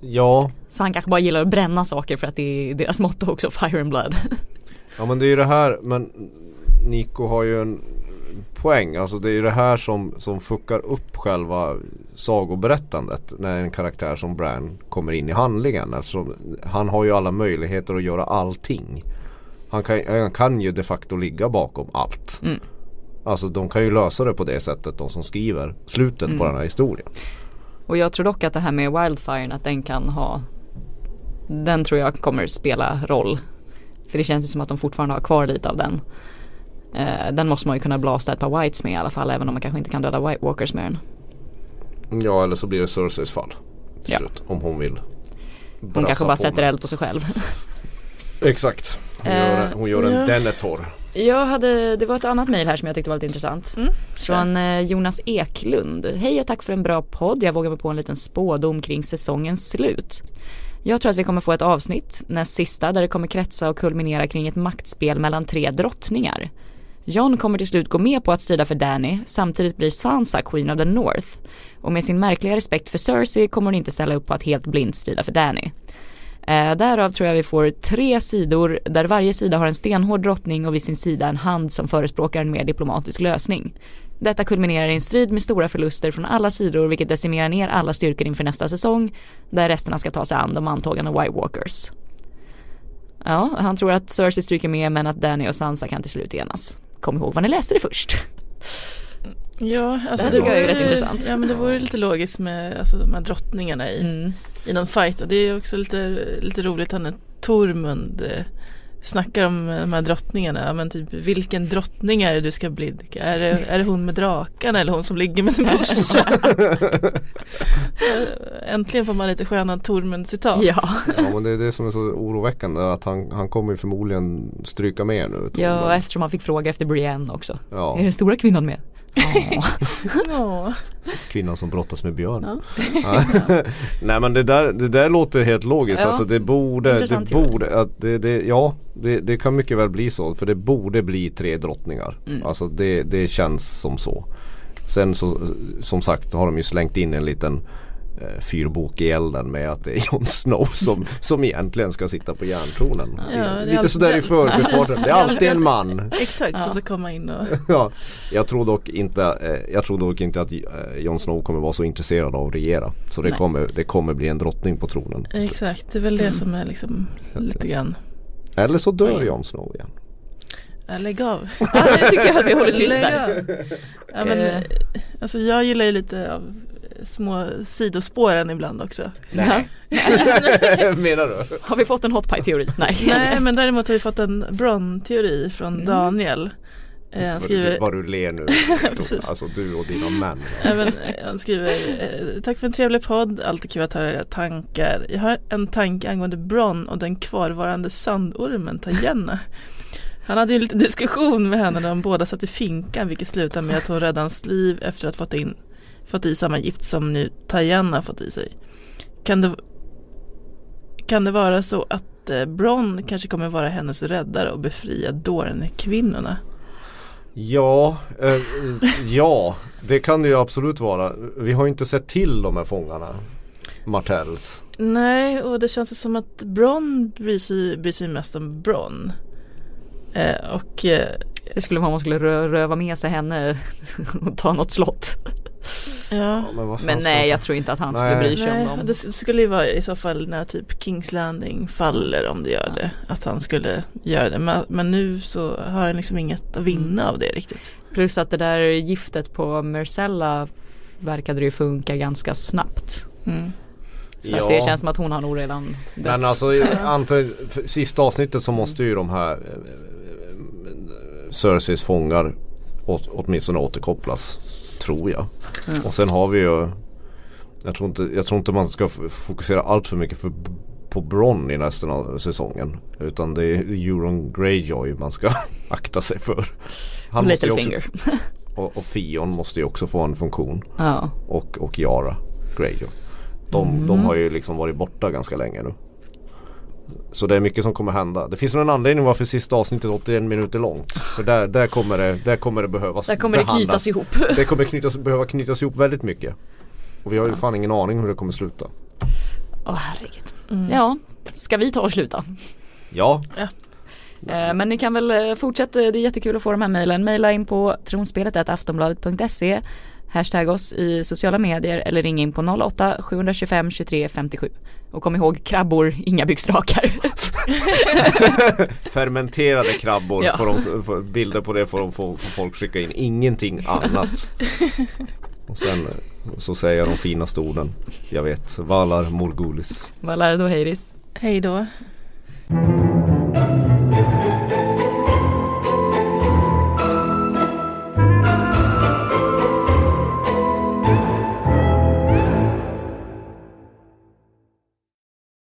Speaker 3: Ja,
Speaker 1: Så han kanske bara gillar att bränna saker för att det är deras motto också, Fire and Blood.
Speaker 3: ja men det är ju det här, men Nico har ju en poäng. Alltså det är ju det här som, som fuckar upp själva sagoberättandet när en karaktär som Bran kommer in i handlingen. Eftersom han har ju alla möjligheter att göra allting. Han kan, han kan ju de facto ligga bakom allt.
Speaker 1: Mm.
Speaker 3: Alltså de kan ju lösa det på det sättet de som skriver slutet på
Speaker 1: Mm.
Speaker 3: den här historien.
Speaker 1: Och jag tror dock att det här med Wildfire, att den kan ha Den tror jag kommer spela roll. För det känns ju som att de fortfarande har kvar lite av den. Eh, den måste man ju kunna blasta ett par Whites med i alla fall, även om man kanske inte kan döda White Walkers med den.
Speaker 3: Ja eller så blir det Cerseis fall. Till
Speaker 1: Ja.
Speaker 3: slut, om hon vill.
Speaker 1: Hon kanske bara sätter eld på sig själv.
Speaker 3: Exakt. Hon
Speaker 1: Eh,
Speaker 3: gör, en- hon gör en
Speaker 2: ja.
Speaker 3: Denethor.
Speaker 1: Jag hade, det var ett annat mejl här som jag tyckte var lite intressant.
Speaker 2: Mm,
Speaker 1: Från eh, Jonas Eklund. Hej och tack för en bra podd. Jag vågar mig på en liten spådom kring säsongens slut. Jag tror att vi kommer få ett avsnitt, näst sista, där det kommer kretsa och kulminera kring ett maktspel mellan tre drottningar. John kommer till slut gå med på att strida för Danny, samtidigt blir Sansa Queen of the North. Och med sin märkliga respekt för Cersei kommer hon inte ställa upp på att helt blint strida för Danny. Eh, därav tror jag vi får tre sidor där varje sida har en stenhård drottning och vid sin sida en hand som förespråkar en mer diplomatisk lösning. Detta kulminerar i en strid med stora förluster från alla sidor vilket decimerar ner alla styrkor inför nästa säsong där resterna ska ta sig an de antagande White Walkers. Ja, han tror att Cersei stryker med men att Danny och Sansa kan till slut enas. Kom ihåg vad ni läste det först.
Speaker 2: Ja, alltså
Speaker 1: Det
Speaker 2: det, vore,
Speaker 1: rätt intressant.
Speaker 2: Ja men det vore lite logiskt med alltså, de här drottningarna i,
Speaker 1: Mm.
Speaker 2: i någon fight och det är också lite, lite roligt han är Tormund eh, snackar om eh, de här drottningarna, ja, men typ vilken drottning är det du ska blidka? Är det, är det hon med draken eller hon som ligger med sin brorsa? Äntligen får man lite sköna Tormund-citat.
Speaker 1: Ja.
Speaker 3: Ja men det är det som är så oroväckande att han, han kommer förmodligen stryka med nu.
Speaker 1: ja,
Speaker 3: Tormund.
Speaker 1: eftersom han fick fråga efter Brienne också.
Speaker 3: ja.
Speaker 1: Är den stora kvinnan med?
Speaker 3: Kvinnan som brottas med björn.
Speaker 1: Ja.
Speaker 3: Nej men det där, det där låter helt logiskt.
Speaker 1: Ja.
Speaker 3: Alltså det borde, det
Speaker 1: Intressant
Speaker 3: borde, att det, det, ja det, det kan mycket väl bli så. För det borde bli tre drottningar.
Speaker 1: Mm.
Speaker 3: Alltså det, det känns som så. Sen så, som sagt har de ju slängt in en liten eh, fyrbok i elden med att det är Jon Snow som, som egentligen ska sitta på järntronen.
Speaker 2: Ja,
Speaker 3: Lite sådär i förbifarten. Det är alltid en man.
Speaker 2: Exakt,
Speaker 1: Ja.
Speaker 2: som ska komma in och
Speaker 3: Ja, jag tror dock inte, eh, jag tror dock inte att eh, Jon Snow kommer vara så intresserad av att regera. Så det
Speaker 1: Nej.
Speaker 3: kommer, det kommer bli en drottning på tronen.
Speaker 2: Exakt, det är väl det som är liksom lite grann
Speaker 3: Eller så dör Jon Snow igen.
Speaker 2: Ja, lägg av.
Speaker 1: ja, det tycker jag att vi håller tyst där.
Speaker 2: av. Ja, men, alltså jag gillar ju lite av små sidospåren ibland också.
Speaker 1: Nej.
Speaker 3: Menar du?
Speaker 1: Har vi fått en hot pie teori? Nej.
Speaker 2: Nej men däremot har vi fått en Bron-teori från
Speaker 1: Mm.
Speaker 2: Daniel. Eh, han skriver
Speaker 3: Vad du ler nu.
Speaker 2: Precis.
Speaker 3: alltså du och dina män.
Speaker 2: Även, eh, han skriver eh, Tack för en trevlig podd, alltid kul att höra era tankar. Jag har en tanke angående Bron och den kvarvarande sandormen Tajenna. Han hade ju en liten diskussion med henne när de båda satt i finkan vilket slutade med att hon räddade hans liv efter att fått, in, fått i samma gift som nu Tajenna fått i sig. Kan det, kan det vara så att eh, Bron kanske kommer vara hennes räddare och befria Dorne-kvinnorna?
Speaker 3: Ja, eh, ja det kan det ju absolut vara. Vi har ju inte sett till de här fångarna. Martells.
Speaker 2: Nej, och det känns som att Bron bryr sig, bryr sig mest om Bron. Eh, och eh,
Speaker 1: Det skulle vara om man skulle rö röva med sig henne och ta något slott.
Speaker 2: Ja,
Speaker 3: men vad fan
Speaker 1: Men
Speaker 3: ska
Speaker 1: nej jag tror inte att han
Speaker 3: Nej.
Speaker 1: skulle bry sig
Speaker 2: nej,
Speaker 1: om dem.
Speaker 2: det skulle ju vara i så fall när typ Kings Landing faller om det gör det. Att han skulle göra det. Men, men nu så har han liksom inget att vinna av det riktigt.
Speaker 1: Plus att det där giftet på Marcella verkade det ju funka ganska snabbt.
Speaker 2: Mm.
Speaker 1: Så det känns som att hon har nog redan dött.
Speaker 3: Men alltså för sista avsnittet så måste ju de här eh, Cerseis fångar åt, åtminstone återkopplas. Tror jag.
Speaker 1: Mm.
Speaker 3: Och sen har vi ju jag tror, inte, jag tror inte man ska fokusera allt för mycket för, på Bron i resten av säsongen. Utan det är Euron Greyjoy man ska akta sig för. Ju
Speaker 1: Littlefinger.
Speaker 3: och, och Fion måste ju också få en funktion.
Speaker 1: Ja.
Speaker 3: Och, och Yara Greyjoy. De,
Speaker 1: Mm.
Speaker 3: de har ju liksom varit borta ganska länge nu. Så det är mycket som kommer hända. Det finns nog en anledning varför sista avsnittet är 81 minuter långt. För där, där, kommer, det, där kommer det behövas
Speaker 1: Där kommer det
Speaker 3: behandlas.
Speaker 1: knytas ihop.
Speaker 3: Det kommer knytas, behöva knytas ihop väldigt mycket. Och vi har ju fan ingen aning hur det kommer sluta.
Speaker 1: Åh herregud.
Speaker 2: Mm.
Speaker 1: Ja, ska vi ta och sluta?
Speaker 3: Ja,
Speaker 1: Eh, Men ni kan väl eh, fortsätta, det är jättekul att få de här mejlen. Mejla in på tronspelet aftonbladet.se Hashtag oss i sociala medier eller ring in på 08 725 23 57. Och kom ihåg krabbor, inga byxdrakar.
Speaker 3: fermenterade krabbor.
Speaker 1: Ja.
Speaker 3: Får de, får, bilder på det får, de, får, får folk skicka in. Ingenting annat. Och sen eh, så säger jag de finaste orden. Jag vet. Valar Morgulis.
Speaker 1: Vad lär då Heiris?
Speaker 2: Hej då.